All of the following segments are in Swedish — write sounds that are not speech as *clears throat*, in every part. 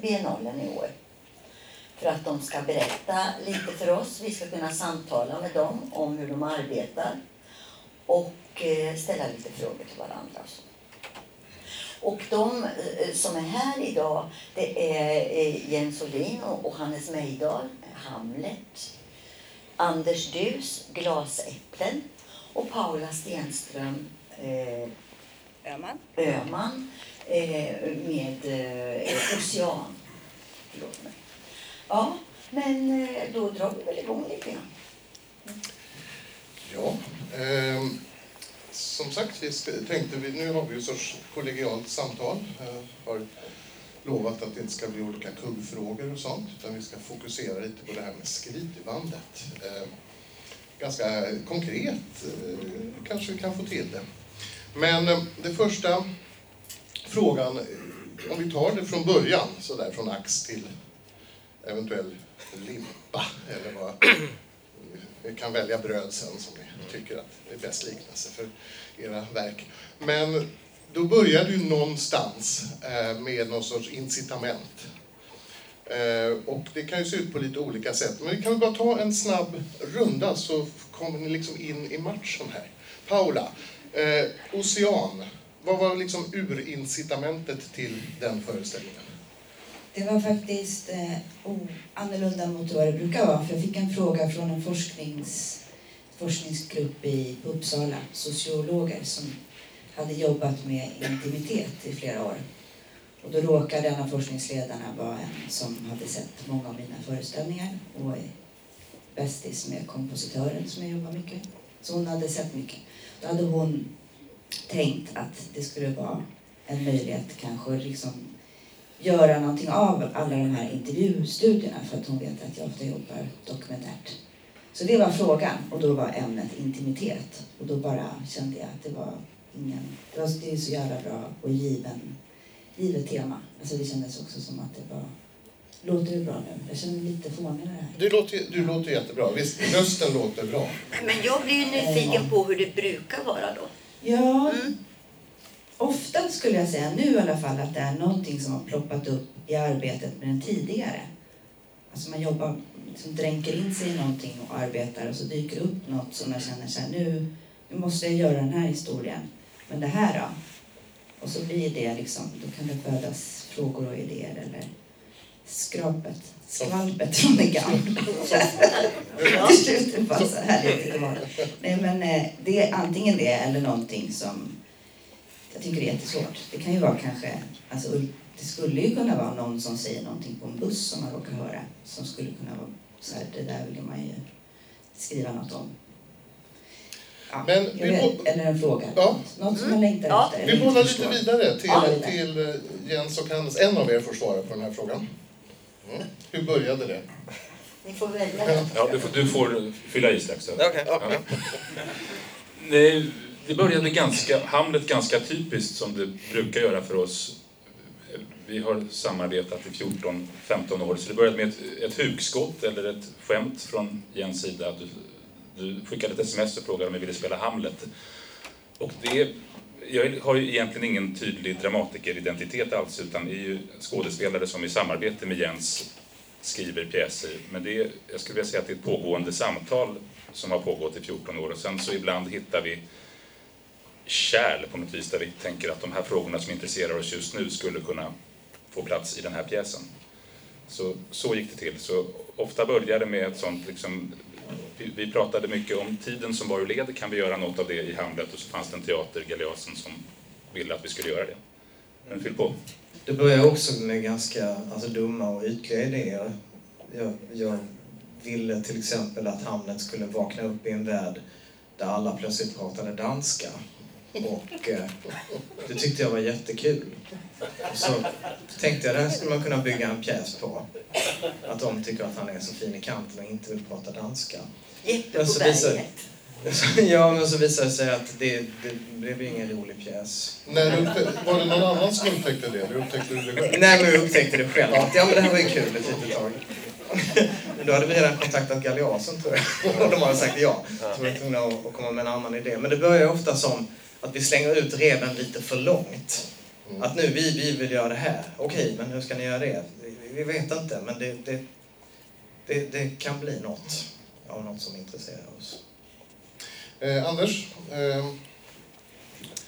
till biennalen i år. För att de ska berätta lite för oss. Vi ska kunna samtala med dem om hur de arbetar. Och eh, ställa lite frågor till varandra. Och de eh, som är här idag, det är eh, Jens Olin och Hannes Mejdal, Hamlet. Anders Dus, Glasäpplen och Paula Stenström eh, Öman, Öman Eh, med eh, Ocean. Förlåt mig. Ja, men eh, då drar vi väl igång lite grann. Ja, eh, som sagt, vi tänkte vi, nu har vi ju sorts kollegialt samtal. Jag har lovat att det inte ska bli olika kuggfrågor och sånt, utan vi ska fokusera lite på det här med skrivbandet. Eh, ganska konkret eh, kanske vi kan få till det. Men ehm, det första frågan, om vi tar det från början, så där från ax till eventuell limpa, eller vad *clears throat* vi kan välja bröd sen som ni tycker att det är bäst liknelse för era verk. Men då börjar du någonstans eh, med någon sorts incitament. Eh, och det kan ju se ut på lite olika sätt. Men vi kan bara ta en snabb runda så kommer ni liksom in i matchen här. Paula, eh, Ocean, vad var liksom urincitamentet till den föreställningen? Det var faktiskt eh, annorlunda mot vad det brukar vara. För jag fick en fråga från en forsknings, forskningsgrupp i Uppsala, sociologer som hade jobbat med intimitet i flera år. Och då råkade en av forskningsledarna vara en som hade sett många av mina föreställningar och är bästis med kompositören som jag jobbar mycket. Så hon hade sett mycket. Då hade hon tänkt att det skulle vara en möjlighet kanske liksom göra någonting av alla de här intervjustudierna för att hon vet att jag ofta jobbar dokumentärt. Så det var frågan och då var ämnet intimitet och då bara kände jag att det var ingen... Det, var, det är så jävla bra och given, givet tema. Alltså det kändes också som att det var... Låter det bra nu? Jag känner mig lite fånig det här. Du låter, du låter jättebra. Visst, rösten låter bra. Men jag blir ju nyfiken på hur det brukar vara då. Ja, mm. ofta skulle jag säga, nu i alla fall, att det är någonting som har ploppat upp i arbetet med den tidigare. Alltså man jobbar, liksom dränker in sig i någonting och arbetar och så dyker det upp något som jag känner så här, nu, nu måste jag göra den här historien. Men det här då? Och så blir det liksom, då kan det födas frågor och idéer eller skrapet, skvalpet från det gamla. *laughs* det var så härligt det var. Nej men eh, det är antingen det eller någonting som jag tycker är jättesvårt. Det kan ju vara kanske, alltså det skulle ju kunna vara någon som säger någonting på en buss som man råkar höra som skulle kunna vara så här, det där vill man ju skriva något om. Ja, Men vi vet, eller en fråga. Ja. Något som man längtar ja. efter. Vi bollar lite vidare till, ja, till eh, Jens och Hannes. En av er får svara på den här frågan. Mm. Hur började det? Ni får välja. Ja, du, får, du får fylla i strax. Okay. Ja. Det, det började ganska, Hamlet ganska typiskt som det brukar göra för oss. Vi har samarbetat i 14-15 år, så det började med ett, ett hugskott eller ett skämt från Jens sida. Du, du skickade ett sms och frågade om jag ville spela Hamlet. Och det, jag har ju egentligen ingen tydlig dramatikeridentitet alls utan är ju skådespelare som i samarbete med Jens skriver pjäser. Men det är, jag skulle vilja säga att det är ett pågående samtal som har pågått i 14 år och sen så ibland hittar vi kärl på något vis där vi tänker att de här frågorna som intresserar oss just nu skulle kunna få plats i den här pjäsen. Så, så gick det till. Så ofta började det med ett sånt liksom, vi pratade mycket om tiden som var ur led, kan vi göra något av det i Hamlet? Och så fanns det en teater, Galeasen, som ville att vi skulle göra det. Men fyll på. Det började också med ganska alltså, dumma och ytliga idéer. Jag, jag ville till exempel att Hamlet skulle vakna upp i en värld där alla plötsligt pratade danska. Och eh, *laughs* det tyckte jag var jättekul. Och så tänkte jag, det här skulle man kunna bygga en pjäs på. Att de tycker att han är så fin i kanten och inte vill prata danska. Jeppe på. *laughs* Ja, men så visade det sig att det, det blev ingen rolig pjäs. När var det någon annan som upptäckte det? Du upptäckte det själv? Nej, men jag upptäckte det själv. Ja, men det här var ju kul ett litet tag. Men *laughs* då hade vi redan kontaktat Galeasen tror jag. Och de hade sagt ja. Så vi var tvungna att komma med en annan idé. Men det börjar ofta som att vi slänger ut reven lite för långt. Mm. Att nu, vi, vi vill göra det här. Okej, men hur ska ni göra det? Vi, vi vet inte, men det, det, det, det kan bli något av något som intresserar oss. Eh, Anders, eh,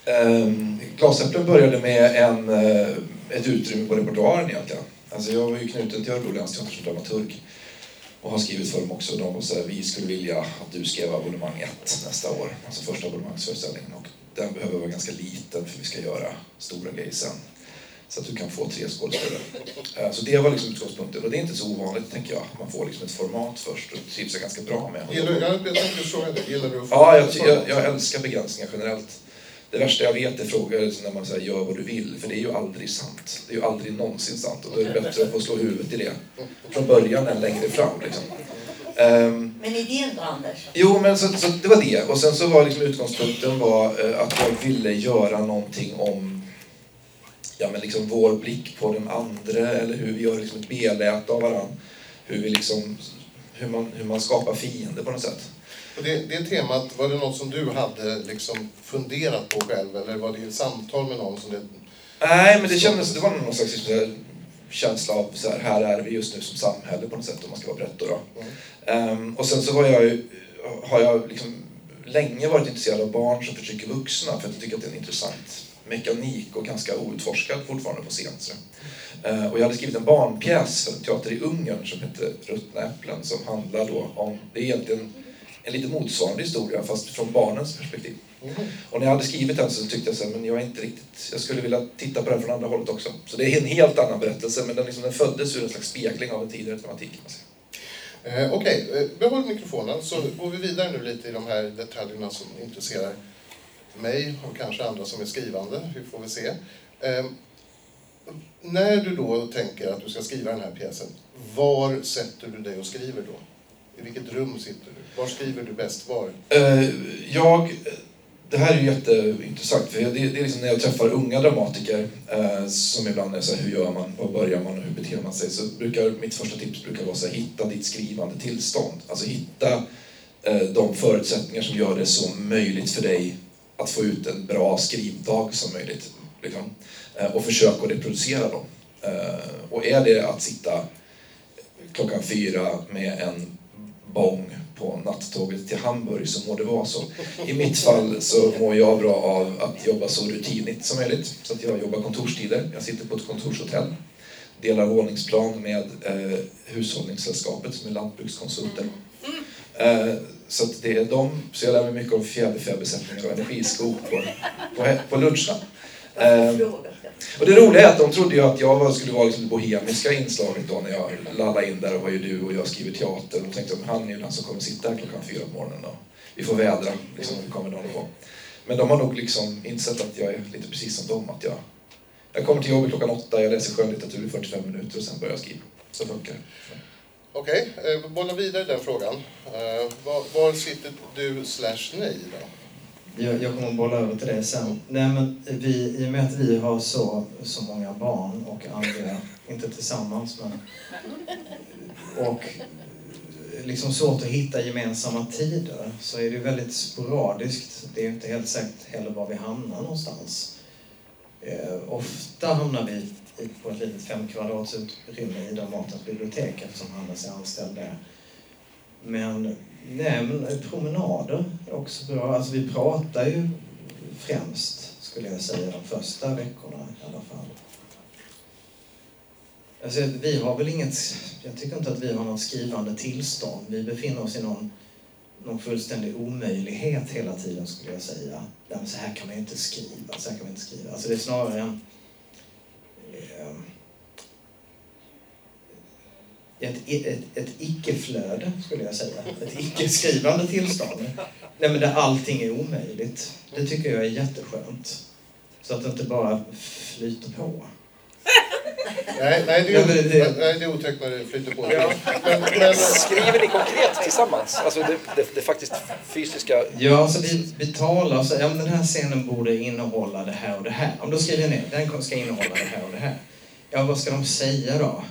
Um, Glasäpplen började med en, eh, ett utrymme på repertoaren egentligen. Alltså jag var ju knuten till Örebro länsteater som dramaturg och har skrivit för dem också. De var så här, vi skulle vilja att du skrev abonnemang 1 nästa år, alltså första abonnemangsföreställningen. Och den behöver vara ganska liten för vi ska göra stora grejer sen. Så att du kan få tre skådespelare. Eh, Så det var liksom utgångspunkten. Och det är inte så ovanligt, tänker jag. Man får liksom ett format först och trivs jag ganska bra med. gillar, jag, jag tänkte fråga dig, gillar du att få Ja, jag, jag, jag älskar begränsningar generellt. Det värsta jag vet är frågor när man säger gör vad du vill, för det är ju aldrig sant. Det är ju aldrig någonsin sant och då är det bättre att få slå huvudet i det från början än längre fram. Liksom. Ehm, Men idén då, Anders? Jo, men så, så det var det. Och sen så var liksom utgångspunkten var eh, att jag ville göra någonting om ja, men liksom vår blick på den andra eller hur vi gör liksom ett beläte av varandra. Hur, vi liksom, hur, man, hur man skapar fiender på något sätt. Och det, det temat, var det något som du hade liksom funderat på själv eller var det i samtal med någon som det... Nej, men det kändes, det var någon slags känsla av så här, här är vi just nu som samhälle på något sätt om man ska vara brett då. då. Mm. Ehm, och sen så var jag ju, har jag liksom länge varit intresserad av barn som förtrycker vuxna för att jag tycker att det är en intressant mekanik och ganska outforskad fortfarande på scen. Så. Ehm, och jag hade skrivit en barnpjäs för en teater i Ungern som heter Ruttna äpplen som handlar då om, det är egentligen en lite motsvarande historia fast från barnens perspektiv. Mm. Och när jag hade skrivit den så tyckte jag så här, men jag är inte riktigt, jag skulle vilja titta på den från andra hållet också. Så det är en helt annan berättelse men den, liksom, den föddes ur en slags spegling av en tidigare tematik. kan man säga. Eh, Okej, eh, behåll mikrofonen så går vi vidare nu lite i de här detaljerna som intresserar mig och kanske andra som är skrivande. Vi får väl se. Eh, när du då tänker att du ska skriva den här pjäsen, var sätter du dig och skriver då? I vilket rum sitter du? Var skriver du bäst? Var? Eh, jag, det här är ju jätteintressant för det, det är liksom när jag träffar unga dramatiker eh, som ibland är så här, hur gör man, var börjar man och hur beter man sig? Så brukar mitt första tips brukar vara så här, hitta ditt skrivande tillstånd. Alltså hitta eh, de förutsättningar som gör det så möjligt för dig att få ut en bra skrivdag som möjligt. Liksom. Och försök att reproducera dem. Och är det att sitta klockan fyra med en bång på nattåget till Hamburg så må det vara så. I mitt fall så mår jag bra av att jobba så rutinigt som möjligt. Så att jag jobbar kontorstider. Jag sitter på ett kontorshotell. Delar våningsplan med eh, Hushållningssällskapet som är lantbrukskonsulter. Eh, så det är de, så jag lär mig mycket om fjäderfäbesättningar och energiskog på, på, på luncherna. Eh, och det roliga är att de trodde ju att jag skulle vara liksom det bohemiska inslaget då när jag lallade in där och var ju du och jag skriver teater. Och tänkte att han är ju den som kommer sitta här klockan fyra på morgonen och vi får vädra liksom, när vi kommer dagen på. Men de har nog liksom insett att jag är lite precis som dem. Att jag, jag kommer till jobbet klockan åtta, jag läser skönlitteratur i 45 minuter och sen börjar jag skriva. Så funkar det. Okej, eh, bolla vidare den frågan. Eh, var, var sitter du slash nej då? Jag, jag kommer att bolla över till det sen. Nej, men vi, I och med att vi har så, så många barn och andra, inte tillsammans, men... Och liksom svårt att hitta gemensamma tider så är det väldigt sporadiskt. Det är inte helt säkert heller var vi hamnar någonstans. Eh, ofta hamnar vi på ett litet fem kvadrats utrymme i Dramatens bibliotek eftersom Hannes är anställd där. Men, nej, men promenader också bra. Alltså vi pratar ju främst, skulle jag säga, de första veckorna i alla fall. Alltså, vi har väl inget, jag tycker inte att vi har något skrivande tillstånd. Vi befinner oss i någon, någon fullständig omöjlighet hela tiden skulle jag säga. Nej, så här kan man ju inte skriva, så här kan man inte skriva. Alltså det är snarare en, eh, ett, ett, ett icke-flöde, skulle jag säga. Ett icke-skrivande tillstånd. Nej, men där allting är omöjligt. Det tycker jag är jätteskönt. Så att det inte bara flyter på. Nej, nej, det, är, men det- nej, det är otäckt när det flyter på. Ja. Men, men, Skriver ni konkret tillsammans? Alltså det, det, det faktiskt fysiska... Ja, så vi, vi talar så ja, men den här scenen borde innehålla det här och det här. Om då skriver jag ner, den ska innehålla det här och det här. Ja, vad ska de säga då?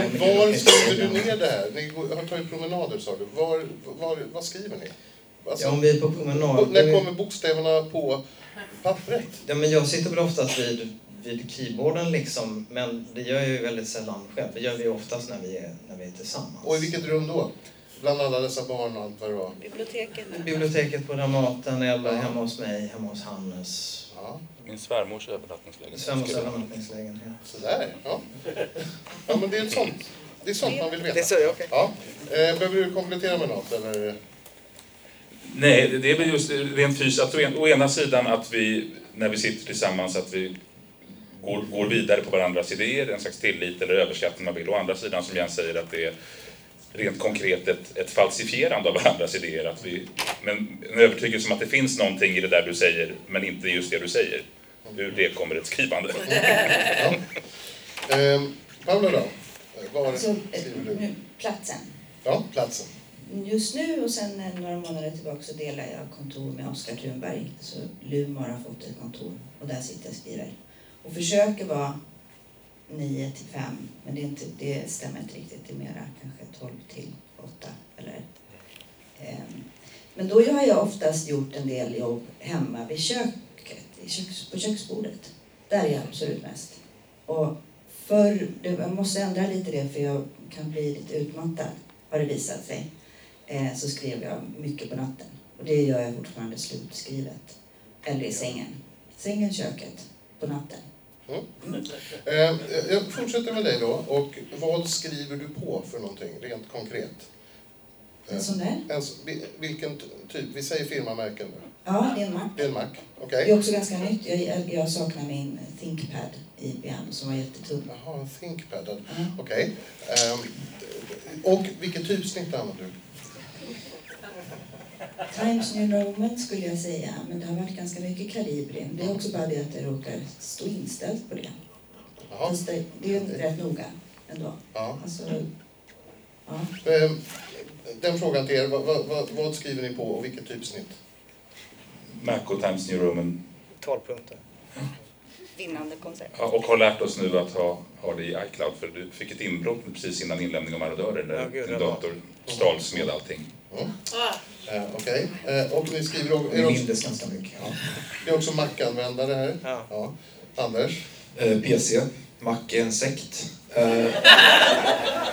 Men var skriver du ner det här? Ni har tagit promenader sa du. Var, var, vad skriver ni? Alltså, Ja, om vi är på promenad... när kommer bokstäverna på pappret? Ja, men jag sitter väl oftast vid, vid keyboarden liksom, men det gör jag ju väldigt sällan själv. Det gör vi oftast när vi är, när vi är tillsammans. Och i vilket rum då? Bland alla dessa barn och allt vad det var? Biblioteket. Biblioteket på Dramaten eller Ja. hemma hos mig, hemma hos Hannes. Ja, Min svärmors övernattningslägenhet. Svemmos övernattningslägenhet. sådär. Ja. ja, men det är sånt. Det är sånt man vill veta. Det är så, okej. Ja. Eh, behöver du komplettera med något? Eller? Nej, det- är väl just rent fysiskt. Att å ena sidan att vi, när vi sitter tillsammans, att vi går, går vidare på varandras idéer, en slags tillit eller överskattning man vill. Å andra sidan, som Jens säger, att det är rent konkret ett, ett falsifierande av varandras idéer. Att vi, men en övertygelse om att det finns någonting i det där du säger, men inte just det du säger. Ur det kommer ett skrivande. *laughs* Ja. Eh, Paula då? Var Så, eh, skriver du? nu, platsen. Ja, platsen. Just nu och sen eh, några månader tillbaka så delar jag kontor med Oskar Thunberg. Så Lumar har fått ett kontor och där sitter jag och skriver. Och försöker vara 9 till 5 men det, är inte, det stämmer inte riktigt. Det är mera kanske 12 till 8 eller ehm, men då har jag oftast gjort en del jobb hemma vid köket, köks, på köksbordet. Där är jag absolut mest. Och för, jag måste ändra lite det för jag kan bli lite utmattad har det visat sig. Eh, så skrev jag mycket på natten. Och det gör jag fortfarande slutskrivet. Eller i sängen. Sängen, köket, på natten. Eh, jag fortsätter med dig då. Och vad skriver du på för någonting, rent konkret? En sån där? Vi- vilken typ? Vi säger firmamärken nu. Ja, det är en Mac. Det är en Mac. Det är också ganska nytt. Jag, jag saknar min ThinkPad IBM som var jättetung. Jaha, en ThinkPad. Ja. Okej. Ehm, och vilket typsnitt använder du? Times New Roman skulle jag säga, men det har varit ganska mycket Calibri. Det är också bara det att det råkar stå inställt på det. Jaha. Det, är rätt noga ändå. Ja. Alltså, ja. Ehm, den frågan till er. Vad, vad, vad, vad skriver ni på och vilket typsnitt? Mac och Times New Roman 12 punkter. Vinnande koncept. Ja, och har lärt oss nu att ha, ha det i iCloud för du fick ett inbrott precis innan inlämning av marodörer där Ja, din ja. dator stals med allting. Mm. Eh, Okej. Eh, och ni skriver också, Vi mindes ganska mycket. det är också Mac-användare här? Ja. Ja. Anders? Eh, PC. Mac är en sekt. Eh,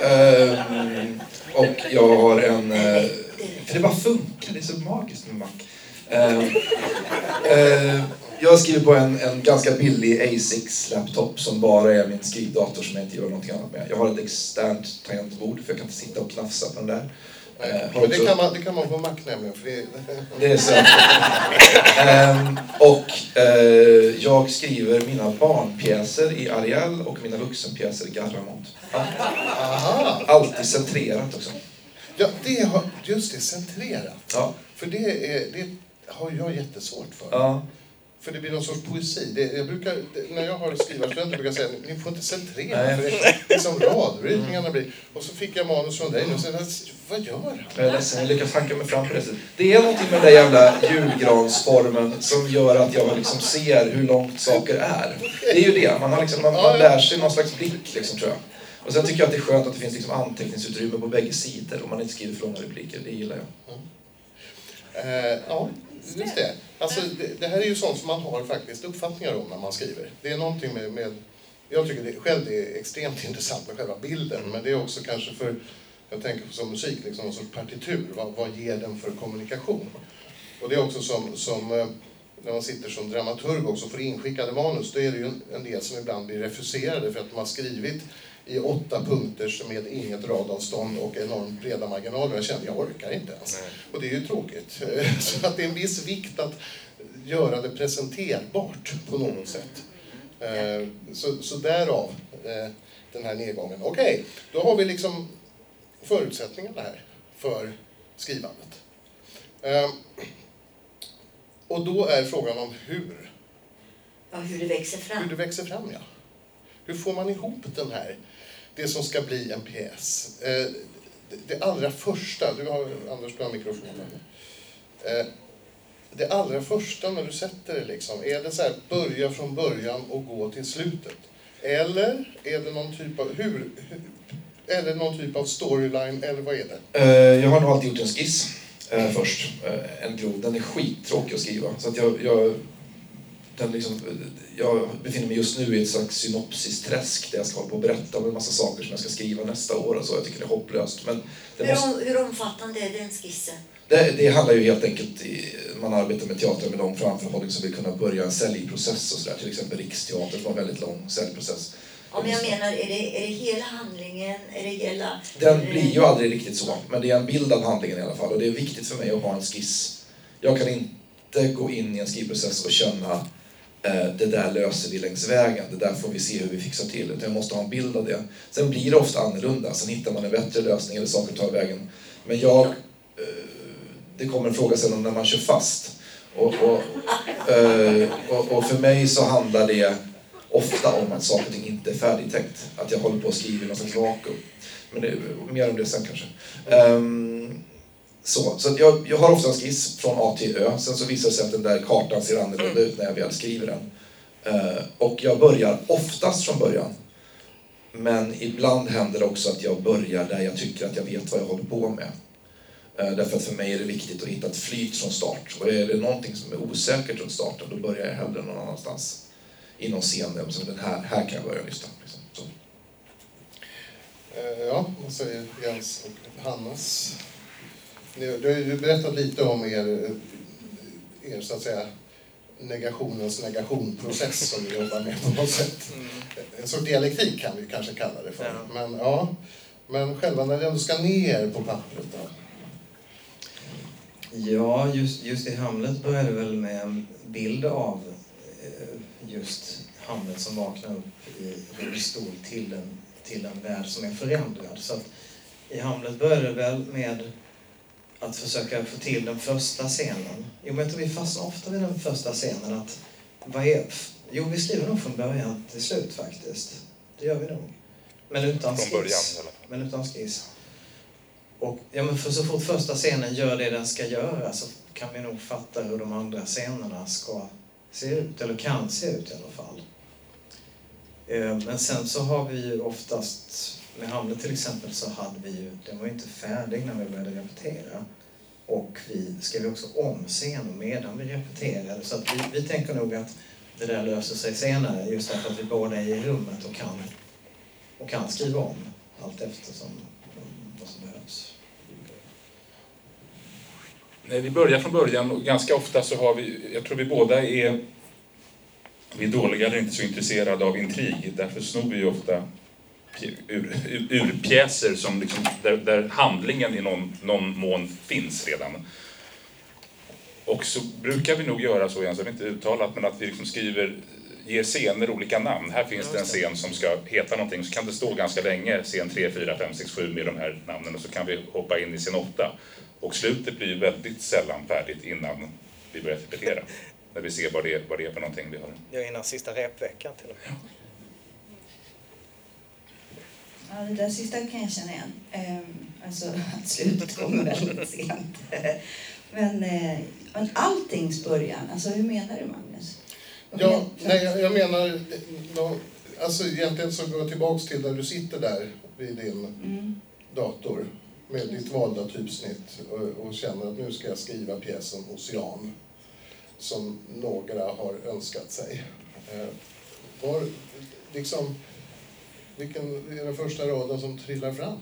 *laughs* ehm, och jag har en... För det bara funkar, det är så magiskt med Mac. Eh, eh, jag skriver på en, en ganska billig A6-laptop som bara är min skrivdator som jag inte gör någonting annat med. Jag har ett externt tangentbord för jag kan inte sitta och knafsa på den där. Eh, det, kan man, det kan man på Mac nämligen. För det, det är så. Ehm, och eh, jag skriver mina barnpjäser i Arial och mina vuxenpjäser i Garramont. aha! Alltid centrerat också. Ja, det har, just det, centrerat. Ja. För det, är, det har jag jättesvårt för. ja. För det blir någon sorts poesi. Det, jag brukar, det, när jag har skrivarstudenter brukar jag säga ni får inte centrera. Nej. För det, är som radritningarna blir. Och så fick jag manus från dig nu. Så jag, vad gör han? Jag är ledsen, jag lyckas hanka mig fram på det sättet. Det är någonting med den där jävla julgransformen som gör att jag liksom ser hur långt saker är. Det är ju det, man, har liksom, man, man lär sig någon slags blick liksom, tror jag. Och sen tycker jag att det är skönt att det finns liksom anteckningsutrymme på bägge sidor om man inte skriver för långa repliker. Det gillar jag. Eh, ja, just det. Alltså, det. Det här är ju sånt som man har faktiskt uppfattningar om när man skriver. Det är någonting med, med jag tycker det, själv det är extremt *laughs* intressant med själva bilden, men det är också kanske för, jag tänker på som musik, liksom någon sorts partitur. Vad, vad ger den för kommunikation? Och det är också som, som eh, när man sitter som dramaturg också får inskickade manus, då är det ju en del som ibland blir refuserade för att de har skrivit i åtta punkter med inget radavstånd och enormt breda marginaler. Jag känner, jag orkar inte ens. Och det är ju tråkigt. *laughs* Så att det är en viss vikt att göra det presenterbart på något sätt. Eh, Så, så därav eh, den här nedgången. Okej, då har vi liksom förutsättningarna här för skrivandet. Eh, Och då är frågan om hur. Ja, hur det växer Hur fram. det växer fram, ja. Hur får man ihop den här, det som ska bli en pjäs? Eh, det- allra första, du har, Anders, du har mikrofonen. Eh, det allra första när du sätter det, liksom, är det så här, börja från början och gå till slutet? Eller är det någon typ av, hur, eller någon typ av storyline, eller vad är det? Eh, jag har nog alltid gjort en skiss först. En grov. Den är skittråkig att skriva. Så att jag, jag, den liksom, jag befinner mig just nu i ett slags synopsisträsk där jag ska hålla på och berätta om en massa saker som jag ska skriva nästa år och så. Jag tycker det är hopplöst. Men det, Hur, måste, hur omfattande är den skissen? det, det handlar ju helt enkelt, i, man arbetar med teater med lång framförhållning som vill kunna börja en säljprocess och sådär. Till exempel Riksteatern var en väldigt lång säljprocess. Om jag menar, är det, är det hela handlingen? Är det hela... Den blir ju aldrig riktigt så, men det är en bild av handlingen i alla fall och det är viktigt för mig att ha en skiss. Jag kan inte gå in i en skrivprocess och känna Eh, det där löser vi längs vägen, det där får vi se hur vi fixar till. Utan jag måste ha en bild av det. Sen blir det ofta annorlunda, sen hittar man en bättre lösning eller saker tar vägen. Men jag, eh, det kommer en fråga sen om när man kör fast. Och, och, eh, och, och för mig så handlar det ofta om att saker och ting inte är färdigtänkt. Att jag håller på att skriva i någon slags vakuum. Men det, mer om det sen kanske. Um, så så att jag, jag har ofta en skiss från A till Ö. Sen så visar det sig att den där kartan ser annorlunda ut när jag väl skriver den. Eh, och jag börjar oftast från början. Men ibland händer det också att jag börjar där jag tycker att jag vet vad jag håller på med. Eh, Därför att för mig är det viktigt att hitta ett flyt från start. Och är det någonting som är osäkert runt starten, då börjar jag hellre någon annanstans. I någon scen där som den här, här kan jag börja lyssna. Liksom. Så. Eh, Ja, vad säger Jens och Hannes? Du har ju berättat lite om er, er så att säga, negationens negationprocess som ni jobbar med på något sätt. En sorts dialektik kan vi kanske kalla det för. Ja. Men, ja, men själva när det ändå ska ner på pappret då? Ja, just, just i Hamlet börjar det väl med en bild av eh, just Hamlet som vaknar upp i rullstol till en, till en värld som är förändrad. Så att i Hamlet börjar det väl med att försöka få till den första scenen. Jo, men jag tror vi fastnar ofta vid den första scenen. Att, vad är, jo, vi skriver nog från början till slut faktiskt. Det gör vi nog. Men utan Från början skiss. fall. Men utan skiss. Och ja, men för så fort första scenen gör det den ska göra så kan vi nog fatta hur de andra scenerna ska se ut, eller kan se ut i alla fall. Eh, Men sen så har vi ju oftast, med Hamlet till exempel, så hade vi ju, den var ju inte färdig när vi började repetera. Och vi skrev också om scener medan vi repeterade. Så att vi, vi tänker nog att det där löser sig senare, just därför att vi båda är i rummet och kan, och kan skriva om allt eftersom vad som behövs. Nej, vi börjar från början och ganska ofta så har vi, jag tror vi båda är, vi är dåliga eller inte så intresserade av intrig. Därför snor vi ju ofta ur, ur, urpjäser som liksom, där, där handlingen i någon, någon mån finns redan. Och så brukar vi nog göra så, Jens, jag vet inte uttalat, men att vi liksom skriver, ger scener olika namn. Här finns det en scen som ska heta någonting, så kan det stå ganska länge, scen 3, 4, 5, 6, 7 med de här namnen och så kan vi hoppa in i scen 8. Och slutet blir väldigt sällan färdigt innan vi börjar repetera. När vi ser vad det vad det är för någonting vi har. Ja, innan sista repveckan till och med. Ja, det där sista kan jag känna igen. Ehm, alltså *laughs* att slutet kommer väldigt sent. *laughs* Men, eh, men alltings början, alltså hur menar du Magnus? Vad Ja, nej, jag- jag menar, alltså egentligen så går jag tillbaks till där du sitter där vid din Mm, dator med ditt valda typsnitt och, och känner att nu ska jag skriva pjäsen Ocean som några har önskat sig. Eh, var, liksom, vilken är den första raden som trillar fram?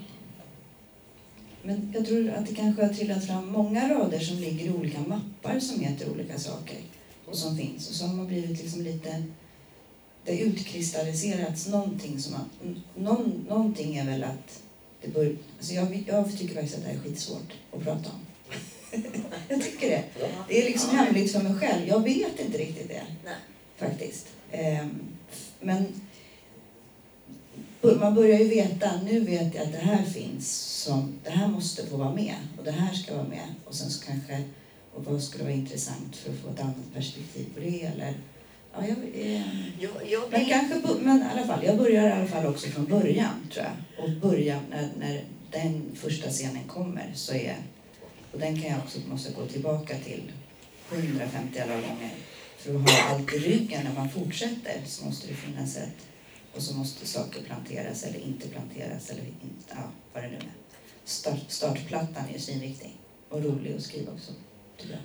men jag tror att det kanske har trillat fram många rader som ligger i olika mappar som heter olika saker. Och som finns. Och så har blivit liksom lite... Det har utkristalliserats någonting som... Har, någon, någonting är väl att... Det bör, alltså jag, jag tycker faktiskt att det här är skitsvårt att prata om. *laughs* jag tycker det. Det är liksom hemligt för mig själv. Jag vet inte riktigt det. Nej. Faktiskt. Ehm, men man börjar ju veta, nu vet jag att det här finns, som, det här måste få vara med och det här ska vara med. Och sen så kanske, och vad skulle vara intressant för att få ett annat perspektiv på det eller Ja, jag, ehm, Jag, jag men kanske, men i alla fall, jag börjar i alla fall också från början tror jag. Och börja när, när den första scenen kommer så är, och den kan jag också måste gå tillbaka till 150 alla gånger. För att ha allt i ryggen när man fortsätter så måste det finnas ett, och så måste saker planteras eller inte planteras eller inte, ja, vad det nu är. Start, startplattan är svinviktig och rolig att skriva också, tycker jag.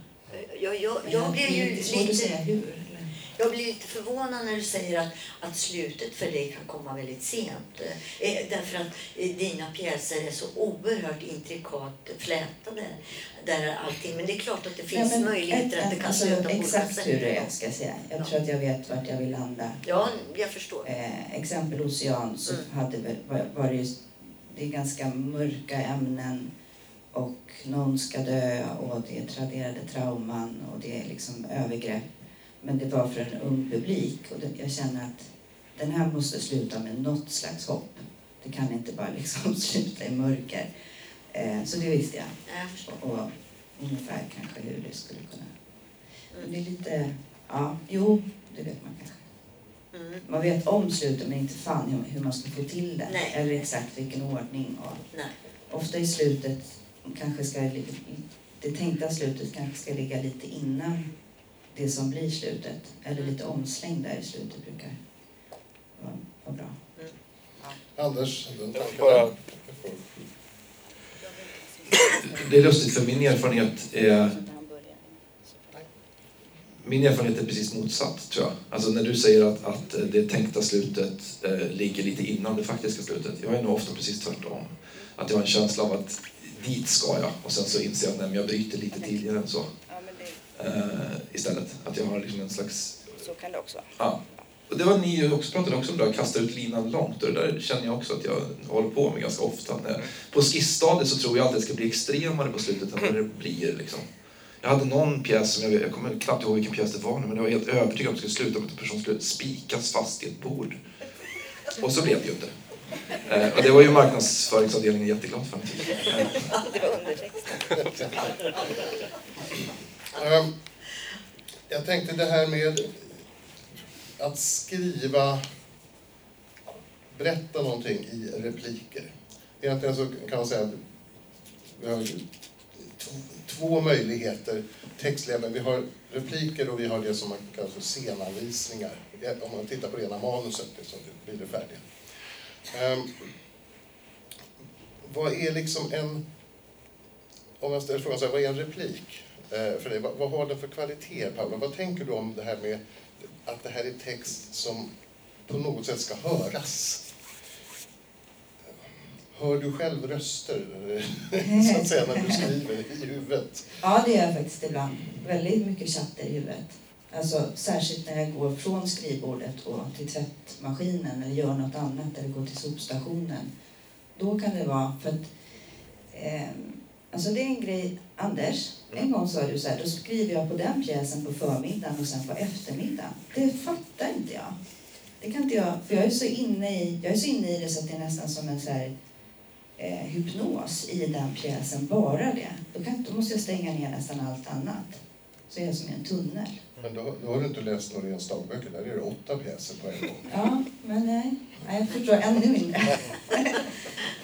Jag, jag, jag blir Det är ju lite svårt att säga hur. Jag blir lite förvånad när du säger att, att slutet för dig kan komma väldigt sent. Eh, därför att eh, dina pjäser är så oerhört intrikat flätade. Där allting. Men det är klart att det finns men möjligheter ett- att det kan alltså, sluta på Exakt hur det är, ska jag säga. Jag Ja. tror att jag vet vart jag vill landa. Ja, jag förstår. Eh, exempel Ocean så Mm. hade, väl- var, var det ju det är ganska mörka ämnen och någon ska dö och det är traderade trauman och det är liksom övergrepp. Men det var för en ung publik och det, jag känner att den här måste sluta med något slags hopp. Det kan inte bara liksom *laughs* sluta i mörker. Eh, så det visste jag. Ja, jag förstår. Och ungefär kanske hur det skulle kunna... Mm. det är lite... Ja, jo, det vet man kanske. Mm. Man vet om slutet men inte fan hur, hur man ska få till det. Nej. Eller exakt vilken ordning. Och Nej. ofta i slutet kanske ska... Det tänkta slutet kanske ska ligga lite innan det som blir slutet. Eller lite omsläng där i slutet brukar vara, vara bra. Anders, den Jag tanken bara-? Det är lustigt för min erfarenhet är Min erfarenhet är precis motsatt, tror jag. Alltså när du säger att, att det tänkta slutet eh, ligger lite innan det faktiska slutet. Jag är nog ofta precis tvärtom. Att jag har en känsla av att dit ska jag och sen så inser jag att nej, jag bryter lite tidigare än så. Eh, istället. Att jag har liksom en slags... så kan det också vara. Ja. Och det var ni också pratade också om, det, att kasta ut linan långt. Och det där känner jag också att jag håller på med ganska ofta. När, på skissstadiet så tror jag alltid att det ska bli extremare på slutet än vad det blir. Liksom. Jag hade någon pjäs, som jag, jag kommer knappt ihåg vilken pjäs det var nu, men jag var helt övertygad om att det skulle sluta med att en person skulle spikas fast i ett bord. Och så blev det ju inte. Eh, och det var ju marknadsföringsavdelningen jätteglad för. *laughs* Eh, Det var undertext. *laughs* Ehm, jag tänkte det här med att skriva, berätta någonting i repliker. Egentligen så kan man säga att vi har två möjligheter textliga, men vi har repliker och vi har det som man kallar för scenanvisningar. Om man tittar på rena manuset, så blir det färdiga. Ehm, vad är liksom en... Om jag ställer frågan så här, vad är en replik Eh, för dig? Vad, vad har den för kvalitet, Paula? Vad tänker du om det här med att det här är text som på något sätt ska höras? Hör du själv röster, *laughs* så att säga, när du skriver i huvudet? Ja, det gör jag faktiskt ibland. Väldigt mycket chatter i huvudet. Alltså, särskilt när jag går från skrivbordet och till tvättmaskinen eller gör något annat eller går till sopstationen. Då kan det vara för att... Eh, alltså det är en grej... Anders, en gång sa du så här, då skriver jag på den pjäsen på förmiddagen och sen på eftermiddagen. Det fattar inte jag. Det kan inte jag, för jag är så inne i, jag är så inne i det så att det är nästan som en så här, eh, hypnos i den pjäsen, bara det. Då, kan, då måste jag stänga ner nästan allt annat. Så är jag som i en tunnel. Men då, då har du inte läst Noréns dagböcker, där är det åtta pjäser på en gång. Ja, men nej, nej jag förstår ännu mindre.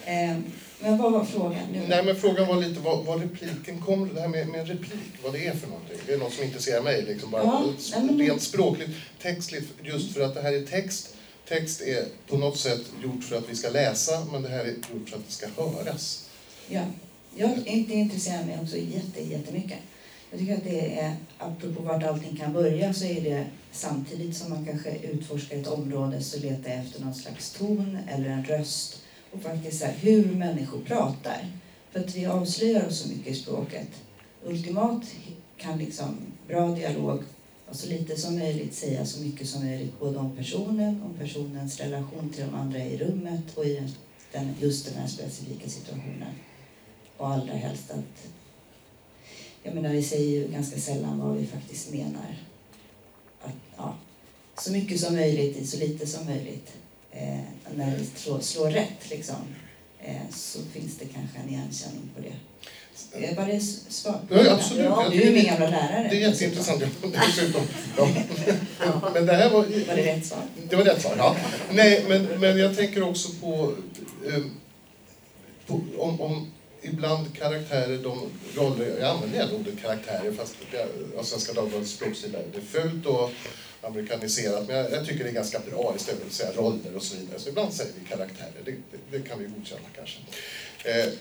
*laughs* men vad var frågan nu? Nej, men frågan var lite vad, vad repliken kom, det här med, med replik, vad det är för någonting. Det är något som intresserar mig, liksom bara Ja, nej, men- rent språkligt, textligt, just för att det här är text. Text är på något sätt gjort för att vi ska läsa, men det här är gjort för att det ska höras. Ja, jag, det intresserar mig också jätte, jättemycket. Jag tycker att det är, apropå vart allting kan börja, så är det samtidigt som man kanske utforskar ett område så letar jag efter någon slags ton eller en röst och faktiskt så här, hur människor pratar. För att vi avslöjar oss så mycket i språket. Ultimat kan liksom bra dialog och så lite som möjligt säga så mycket som möjligt både om personen, om personens relation till de andra i rummet och i den, just den här specifika situationen. Och allra helst att... Jag menar, vi säger ju ganska sällan vad vi faktiskt menar. Att, ja, så mycket som möjligt i så lite som möjligt. Eh, när det slår, slår rätt, liksom, eh, så finns det kanske en igenkänning på det. Eh, var det svar på Ja, absolut. Ja, Jag du är min det- gamla lärare. Det är jätteintressant. Dessutom. *laughs* Ja. Men det här var... Var det rätt svar? Det var rätt svar, ja. Nej, men, men jag tänker också på, eh, på om, om ibland karaktärer, de roller, jag använder gärna ordet karaktärer fast det, av Svenska Dagbladets språksida det är fult och amerikaniserat men jag, jag tycker det är ganska bra istället för att säga roller och så vidare. Så ibland säger vi karaktärer, det, det, det kan vi godkänna kanske. Eh,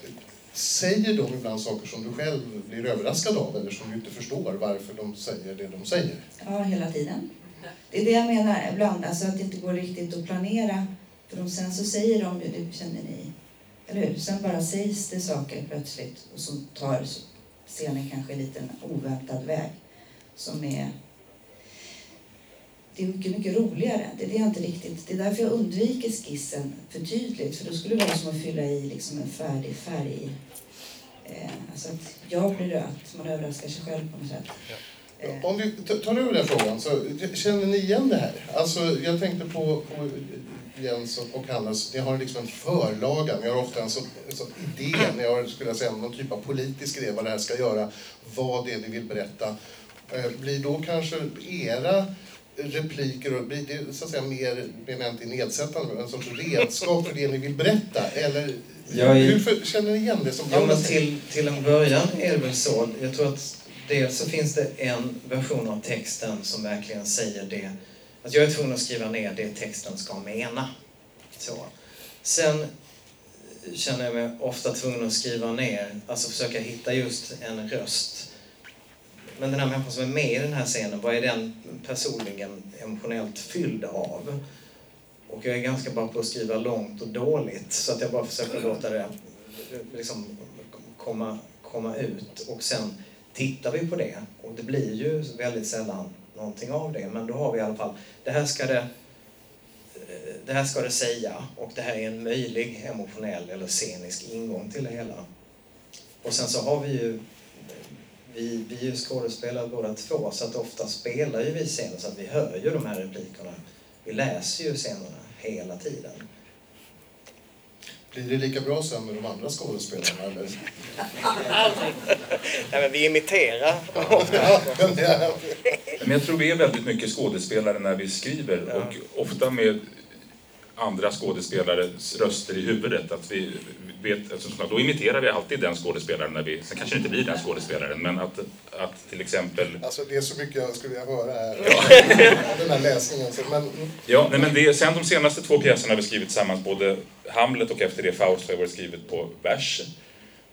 säger de ibland saker som du själv blir överraskad av eller som du inte förstår varför de säger det de säger? Ja, hela tiden. Det är det jag menar ibland, alltså att det inte går riktigt att planera. För de, sen så säger de ju, det känner ni, eller hur? Sen bara sägs det saker plötsligt och så tar scenen kanske en liten oväntad väg som är det är mycket, mycket roligare. Det är det jag inte riktigt... Det är därför jag undviker skissen för tydligt. För då skulle det vara som att fylla i liksom en färdig färg. Eh, alltså att jag blir röt. Man överraskar sig själv på något sätt. Eh, Om vi tar över den frågan, så känner ni igen det här? Alltså, jag tänkte på, på Jens och, och Hannes, ni har liksom en förlaga, ni har ofta en sån, en sån idé, ni har skulle jag säga, någon typ av politisk idé vad det här ska göra, vad det är ni vill berätta. Eh, Blir då kanske era repliker, och det så att säga mer, menar jag inte nedsättande, men en sorts redskap för det ni vill berätta? Eller är- hur för, känner ni igen det som men säger? till, till en början är det väl så. Jag tror att dels så finns det en version av texten som verkligen säger det. Att jag är tvungen att skriva ner det texten ska mena. Så. Sen känner jag mig ofta tvungen att skriva ner, alltså försöka hitta just en röst. Men den här människan som är med i den här scenen, vad är den personligen emotionellt fylld av? Och jag är ganska bra på att skriva långt och dåligt så att jag bara försöker *clears throat* låta det liksom komma, komma ut och sen tittar vi på det och det blir ju väldigt sällan någonting av det men då har vi i alla fall, det här ska det det här ska det säga och det här är en möjlig emotionell eller scenisk ingång till det hela. Och sen så har vi ju vi, vi är ju skådespelare båda två så att ofta spelar ju vi scener så att vi hör ju de här replikerna. Vi läser ju scenerna hela tiden. Blir det lika bra sen med de andra skådespelarna? Eller? Aldrig. *laughs* Nej, men vi imiterar. Men jag tror vi är väldigt mycket skådespelare när vi skriver Ja. och ofta med andra skådespelares röster i huvudet. Att vi vet, alltså, då imiterar vi alltid den skådespelaren när vi, sen kanske det inte blir den skådespelaren, men att, att till exempel Alltså det är så mycket jag skulle vilja höra här. Den här läsningen. Så, men, Ja, nej, men det, sen de senaste två pjäserna har vi skrivit tillsammans, både Hamlet och efter det Faust har jag varit skrivet på vers.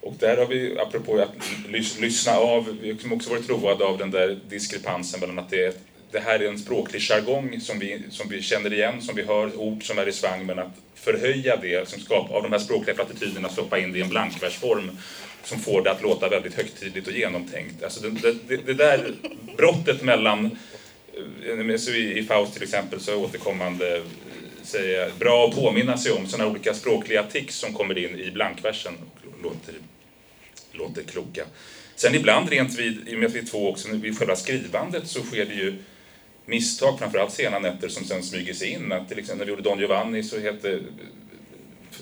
Och där har vi, apropå att lys, lyssna av, vi har också varit roade av den där diskrepansen mellan att det, är- det här är en språklig jargong som vi, som vi känner igen, som vi hör, ord som är i svang, men att förhöja det, som skapar, av de här språkliga plattityderna, stoppa in det i en blankversform som får det att låta väldigt högtidligt och genomtänkt. Alltså det, det, det, där brottet mellan eh, så i, Faust till exempel så är återkommande eh, säga, bra att påminna sig om sådana olika språkliga tics som kommer in i blankversen och låter, låter kloka. Sen ibland rent vid, i och med att vi är två också, vid själva skrivandet så sker det ju misstag, framförallt sena nätter som sen smyger sig in. Att till exempel när vi gjorde Don Giovanni så hette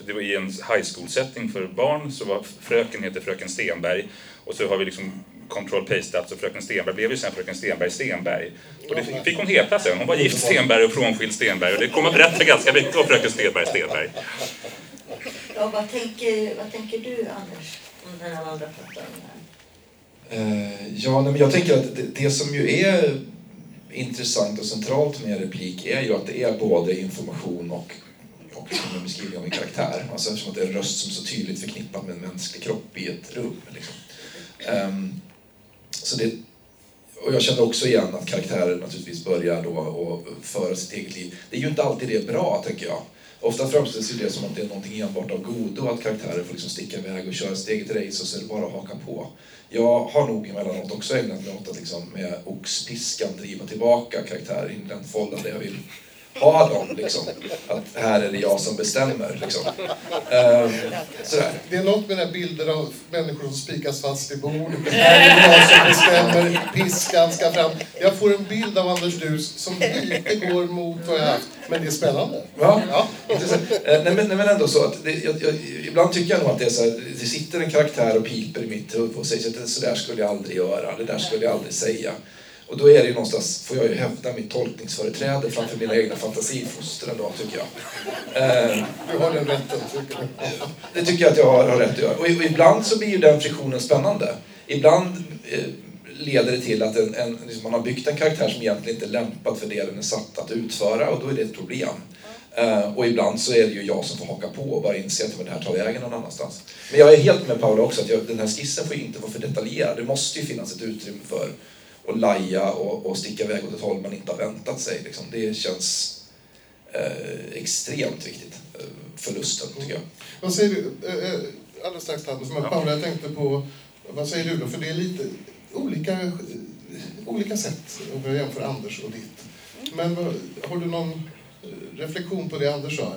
det var i en high school setting för barn så var fröken heter fröken Stenberg och så har vi liksom control pastat så fröken Stenberg blev ju sen fröken Stenberg Stenberg. Och det fick hon heta sen. Hon var gift Stenberg och frånskild Stenberg och det kommer berätta ganska mycket om fröken Stenberg Stenberg. Ja, vad, tänker, vad tänker du, Anders, om den här andra pratar om det här? Eh, ja, nej, men jag tänker att det, det som ju är intressant och centralt med replik är ju att det är både information och, och liksom en beskrivning av en karaktär. Alltså eftersom att det är en röst som är så tydligt förknippad med en mänsklig kropp i ett rum. Liksom. Um, så det, och jag känner också igen att karaktärer naturligtvis börjar då och föra sitt eget liv. Det är ju inte alltid det är bra, tänker jag. Ofta framställs ju det som att det är någonting enbart av godo att karaktärer får liksom sticka iväg och köra sitt eget race och så är det bara att haka på. Jag har nog emellanåt också ägnat mig åt att liksom med oxpiskan driva tillbaka karaktärer in i den fållan där jag vill ha dem. Liksom. Att här är det jag som bestämmer. Liksom. Ehm, sådär. det är något med den här bilden av människor som spikas fast i bord. Här är det jag som bestämmer. Piskan ska fram. Jag får en bild av Anders Dus som lite går mot vad jag haft. Men det är spännande. Ja, Ja. Eh, nej, men, nej, men ändå så att det, jag, jag, ibland tycker jag nog att det är så här, det sitter en karaktär och piper i mitt huvud och säger att så där skulle jag aldrig göra, det där skulle jag aldrig säga. Och då är det ju någonstans, får jag ju hävda mitt tolkningsföreträde framför mina egna fantasifostren då, tycker jag. Eh, Du har den rätten, tycker du. det tycker jag att jag har, har rätt att göra. Och, och ibland så blir ju den friktionen spännande. Ibland eh, leder det till att en, en, liksom man har byggt en karaktär som egentligen inte är lämpad för det den är satt att utföra och då är det ett problem. Eh, och ibland så är det ju jag som får haka på och bara inse att men det här tar vägen någon annanstans. Men jag är helt med Paula också att jag, den här skissen får ju inte vara för detaljerad. Det måste ju finnas ett utrymme för och laja och, och sticka iväg åt ett håll man inte har väntat sig. Liksom. Det känns eh, extremt viktigt eh, för lusten, tycker jag. Vad säger du, eh, eh, alldeles strax Tasso, men Paula, jag tänkte på, vad säger du då? För det är lite olika, eh, olika sätt om jag jämför Anders och ditt. Men vad- har du någon reflektion på det Anders sa?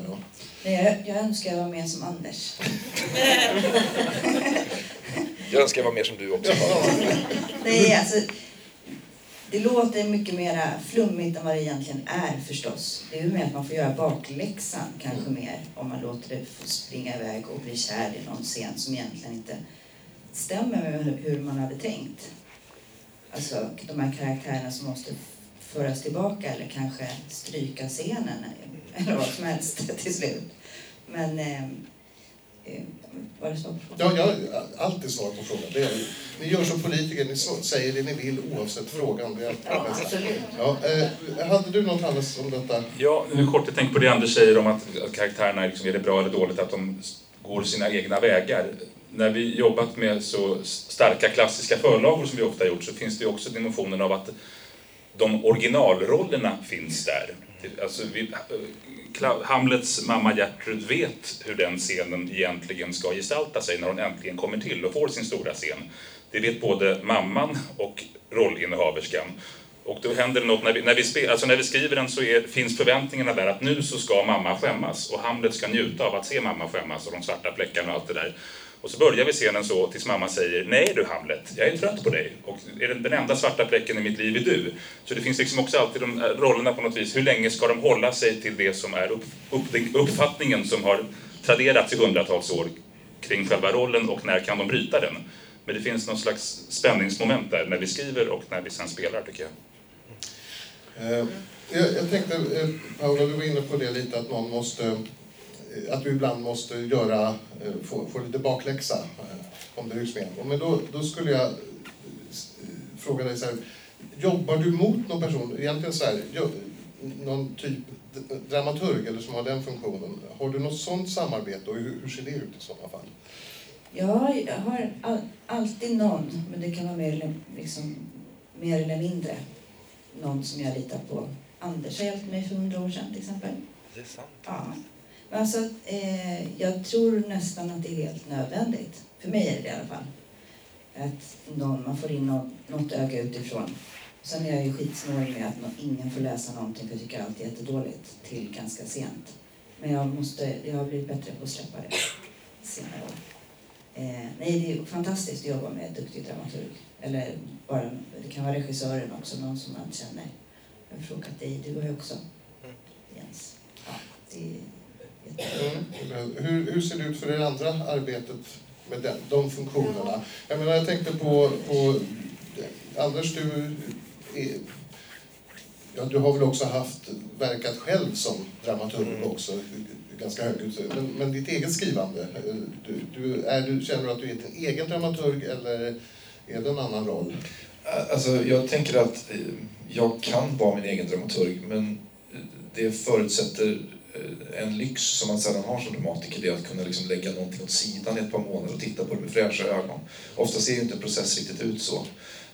Nej, Jag, jag önskar jag var mer som Anders. *laughs* Jag önskar jag var mer som du också. Nej, alltså, det låter mycket mer flummigt än vad det egentligen är förstås. Det är ju mer att man får göra bakläxan kanske mer om man låter det springa iväg och bli kär i någon scen som egentligen inte stämmer med hur- man hade tänkt. Alltså de här karaktärerna som måste föras tillbaka eller kanske stryka scenen eller vad som helst *laughs* till slut. Men eh, eh, var det så? Ja, jag har alltid svar på frågan. Det är, ni gör som politiker, ni säger det ni vill oavsett frågan. Det är Ja, absolut. Ja, eh, hade du något Hannes om detta? Ja, nu kort jag tänker på det Anders säger om att, att karaktärerna, liksom, är det bra eller dåligt att de går sina egna vägar. När vi jobbat med så starka klassiska förlagor som vi ofta har gjort så finns det ju också dimensionen av att de originalrollerna finns där. Alltså, vi, Hamlets mamma Gertrud vet hur den scenen egentligen ska gestalta sig när hon äntligen kommer till och får sin stora scen. Det vet både mamman och rollinnehaverskan. Och då händer det något, när vi, när vi, spe, alltså när vi skriver den så är, finns förväntningarna där att nu så ska mamma skämmas och Hamlet ska njuta av att se mamma skämmas och de svarta fläckarna och allt det där. Och så börjar vi scenen så tills mamma säger Nej du Hamlet, jag är trött på dig och är den, den enda svarta fläcken i mitt liv är du. Så det finns liksom också alltid de eh, rollerna på något vis. Hur länge ska de hålla sig till det som är upp, upp, uppfattningen som har traderats i hundratals år kring själva rollen och när kan de bryta den? Men det finns någon slags spänningsmoment där när vi skriver och när vi sen spelar tycker jag. Eh, jag, jag tänkte, eh, Paula, du var inne på det lite att någon måste, att du ibland måste göra, eh, få, få lite bakläxa eh, om det är husmen. Men då, då skulle jag eh, eh, fråga dig så här, jobbar du mot någon person, egentligen så här, någon typ dramaturg eller som har den funktionen. Har du något sånt samarbete och hur, hur ser det ut i sådana fall? Ja, jag har all, alltid någon, men det kan vara mer eller, liksom, mer eller mindre någon som jag litar på. Anders har hjälpt mig för hundra år sedan till exempel. Det är sant. Ja. Alltså, eh, jag tror nästan att det är helt nödvändigt. För mig är det i alla fall. Att någon, man får in något, något öga utifrån. Sen är jag ju skitsnårig med att ingen får läsa någonting för jag tycker allt är jättedåligt till ganska sent. Men jag, måste, jag har blivit bättre på att släppa det senare år. Eh, nej, det är fantastiskt att jobba med en duktig dramaturg. Eller bara, det kan vara regissören också, någon som man känner. Jag har frågat dig, du har ju också Jens. Ja, det Mm. Hur, hur ser det ut för det andra arbetet med den, de funktionerna? Jag menar, jag tänkte på, på Anders, du, är, ja, du har väl också haft, verkat själv som dramaturg Mm. också, ganska hög utsträckning. men, men ditt eget skrivande, du, du, är du, känner du att du är din egen dramaturg eller är det en annan roll? Alltså, jag tänker att jag kan vara min egen dramaturg, men det förutsätter Eh, en lyx som man sällan har som dramatiker, det är att kunna liksom lägga någonting åt sidan i ett par månader och titta på det med fräscha ögon. Ofta ser ju inte en process riktigt ut så.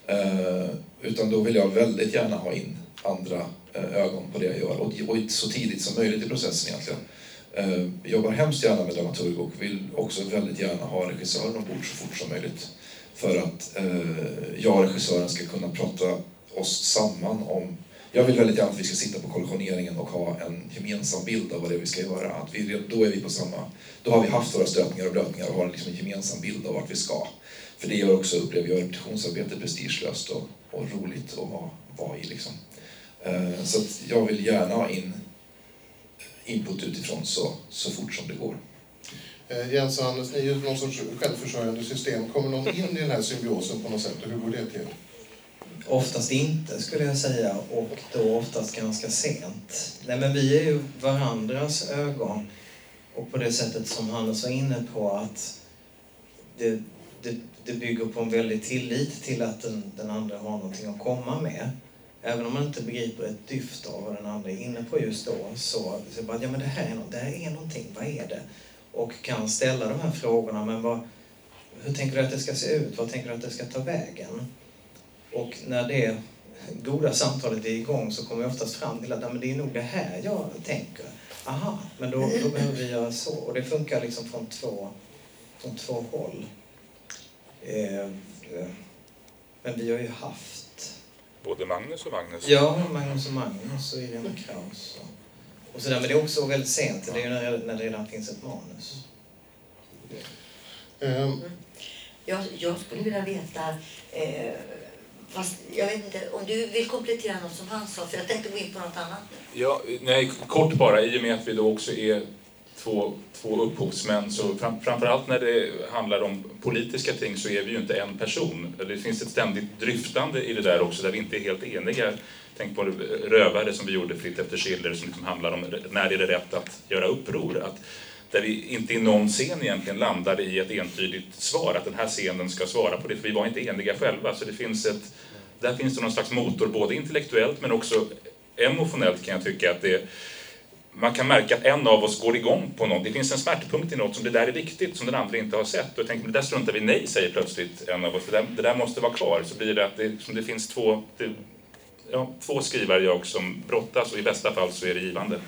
Eh, utan då vill jag väldigt gärna ha in andra eh, ögon på det jag gör och, och så tidigt som möjligt i processen egentligen. Eh, jobbar hemskt gärna med dramaturg och vill också väldigt gärna ha regissören ombord så fort som möjligt. För att eh, jag och regissören ska kunna prata oss samman om... Jag vill väldigt gärna att vi ska sitta på kollektioneringen och ha en gemensam bild av vad det är vi ska göra. Att vi, då är vi på samma... Då har vi haft våra stötningar och blötningar och har liksom en gemensam bild av vart vi ska. För det gör också, upplever jag, repetitionsarbetet prestigelöst och, och roligt att vara, vara i. Liksom. Eh, så att jag vill gärna ha in input utifrån så, så fort som det går. Eh, Jens och Anders, ni är ju någon sorts självförsörjande system. Kommer någon in i den här symbiosen på något sätt och hur går det till? Oftast inte skulle jag säga och då oftast ganska sent. Nej men vi är ju varandras ögon och på det sättet som Hannes var inne på att det, det, det bygger på en väldig tillit till att den, den andra har någonting att komma med. Även om man inte begriper ett dyft av vad den andra är inne på just då så, så bara, ja men det här är, något, det här är någonting, vad är det? Och kan ställa de här frågorna, men vad, hur tänker du att det ska se ut? Vad tänker du att det ska ta vägen? Och när det goda samtalet är igång så kommer jag oftast fram till att "Nej, men det är nog det här jag tänker. Aha, men då, då behöver vi göra så. Och det funkar liksom från två, från två håll. Eh, eh, men vi har ju haft Både Magnus och Magnus. Ja, Magnus och Magnus och Irene Kraus. Och, och sådär. Men det är också väldigt sent. Det är ju när, när det redan finns ett manus. Ehm, Jag, jag skulle vilja veta, eh, fast jag vet inte om du vill komplettera något som han sa, för jag tänkte gå in på något annat. Ja, nej, kort bara, i och med att vi då också är två, två upphovsmän så fram, framförallt när det handlar om politiska ting så är vi ju inte en person. Det finns ett ständigt dryftande i det där också där vi inte är helt eniga. Tänk på Rövare som vi gjorde fritt efter Schiller som liksom handlar om när är det rätt att göra uppror. Att, där vi inte i någon scen egentligen landade i ett entydigt svar, att den här scenen ska svara på det, för vi var inte eniga själva. Så det finns ett, där finns det någon slags motor, både intellektuellt men också emotionellt kan jag tycka att det man kan märka att en av oss går igång på något. Det finns en smärtpunkt i något som det där är viktigt, som den andra inte har sett. Och jag tänker, men det där struntar vi i. nej, säger plötsligt en av oss. Det där, det där måste vara kvar. Så blir det att det, som det finns två, det, ja, två skrivare jag som brottas och i bästa fall så är det givande.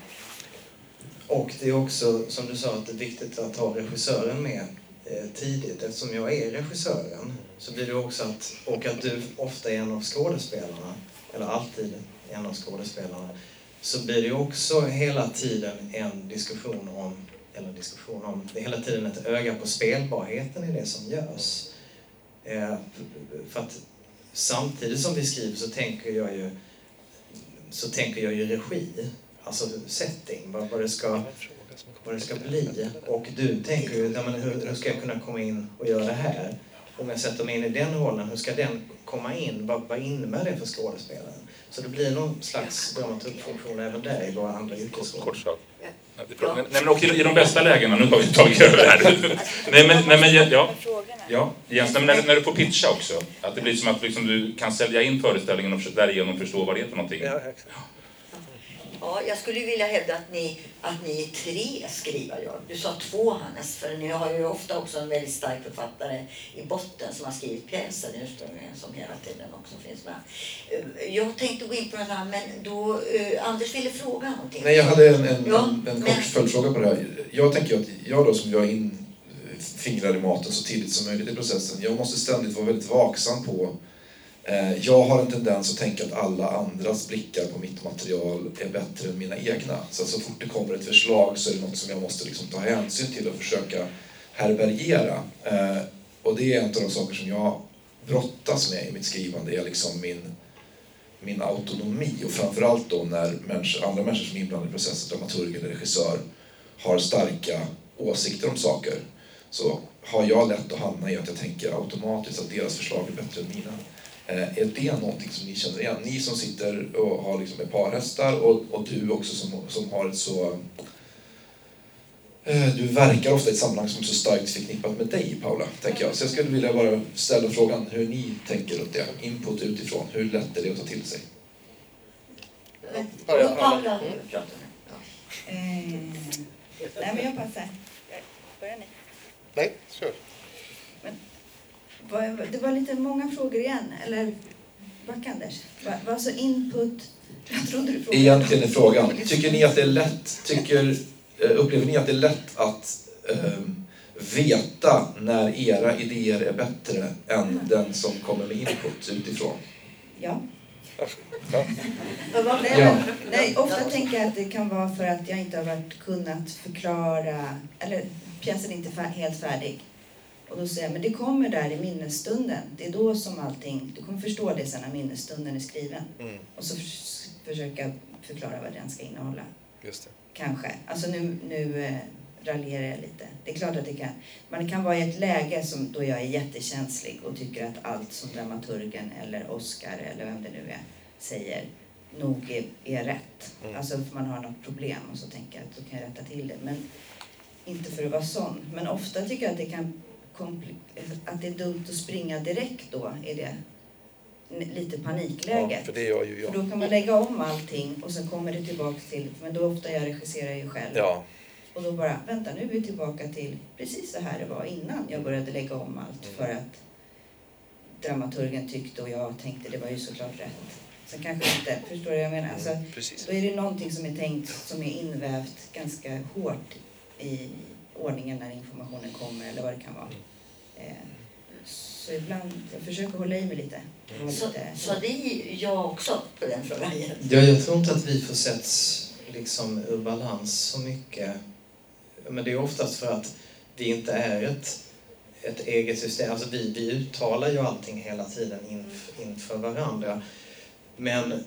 Och det är också, som du sa, att det är viktigt att ha regissören med eh, tidigt. Eftersom jag är regissören så blir det också att, och att du ofta är en av skådespelarna, eller alltid en av skådespelarna, så blir det också hela tiden en diskussion om, eller diskussion om, det är hela tiden ett öga på spelbarheten i det som görs. Eh, för att samtidigt som vi skriver så tänker jag ju, så tänker jag ju regi, alltså setting, vad, vad, det, ska, vad det ska bli. Och du tänker ju, "Nej, men hur, hur ska jag kunna komma in och göra det här? Om jag sätter mig in i den rollen, hur ska den komma in? Vad, vad innebär det för skådespelaren? Så det blir någon slags dramaturgfunktion även där i våra andra yrkesroller. Nej, men och i, de bästa lägena, nu har vi tagit över det här. nej, men, nej, men ja, ja, nej, men när, när du får pitcha också, att det blir som att liksom, du kan sälja in föreställningen och därigenom förstå vad det är för någonting. Ja, exakt. Ja, jag skulle vilja hävda att ni, att ni är tre skrivare. Ja. Du sa två Hannes, för ni har ju ofta också en väldigt stark författare i botten som har skrivit pjäser ursprungligen som hela tiden också finns med. Eh, Jag tänkte gå in på det här men då eh, Anders ville fråga någonting. Nej, jag hade en, en, Ja, en, en men- kort följdfråga på det här. Jag tänker att jag då som jag in fingrar i maten så tidigt som möjligt i processen, jag måste ständigt vara väldigt vaksam på eh, Eh, jag har en tendens att tänka att alla andras blickar på mitt material är bättre än mina egna. Så att så fort det kommer ett förslag så är det något som jag måste liksom ta hänsyn till och försöka härbärgera. Eh, och det är en av de saker som jag brottas med i mitt skrivande, är liksom min min autonomi och framförallt då när människor, andra människor som är inblandade i processen, dramaturg eller regissör, har starka åsikter om saker så har jag lätt att hamna i att jag tänker automatiskt att deras förslag är bättre än mina. Eh, är det någonting som ni känner igen? Ni som sitter och har liksom ett par hästar och, och du också som, som har ett så... Eh, du verkar ofta i ett sammanhang som är så starkt förknippat med dig, Paula, tänker jag. Så jag skulle vilja bara ställa frågan hur ni tänker runt det. Input utifrån. Hur lätt är det att ta till sig? Paula nu. Ja. Eh, nej, men jag passar. Börjar ni? Nej, kör. Vad- Det var lite många frågor igen, eller backa Anders. Vad vad så input? Jag trodde du frågade. Egentligen är frågan, tycker ni att det är lätt, tycker, eh, upplever ni att det är lätt att ehm, veta när era idéer är bättre än den som kommer med input utifrån? Ja. Ja. Ja. nej, ofta tänker jag att det kan vara för att jag inte har varit kunnat förklara, eller pjäsen är inte fär, helt färdig. Och då säger jag, men det kommer där i minnesstunden. Det är då som allting, du kommer förstå det sen när minnesstunden är skriven. Mm, Och så förs- försöka förklara vad den ska innehålla. just det. Kanske. Alltså nu, nu eh, raljerar jag lite. Det är klart att det kan. Man kan vara i ett läge som då jag är jättekänslig och tycker att allt som dramaturgen eller Oscar eller vem det nu är säger nog är, är rätt. Mm. Alltså för man har något problem och så tänker jag att då kan jag rätta till det. Men inte för att vara sån. Men ofta tycker jag att det kan att det är dumt att springa direkt då. Är det lite panikläge. Ja, för det gör ju För jag. då kan man lägga om allting och sen kommer det tillbaka till, men då ofta jag regisserar ju själv. Ja, Och då bara, vänta nu är vi tillbaka till precis så här det var innan jag började lägga om allt. Mm. För att dramaturgen tyckte och jag tänkte det var ju såklart rätt. Sen kanske inte, förstår du vad jag menar? Alltså, Precis. då är det någonting som är tänkt som är invävt ganska hårt i ordningen när informationen kommer eller vad det kan vara. Eh, Så ibland, jag försöker hålla i mig lite. Så, lite så det är jag också på den frågan. Ja, jag tror inte att vi försätts liksom ur balans så mycket. Men det är oftast för att vi inte är ett, ett eget system. Alltså vi, vi uttalar ju allting hela tiden inf, inför varandra. Men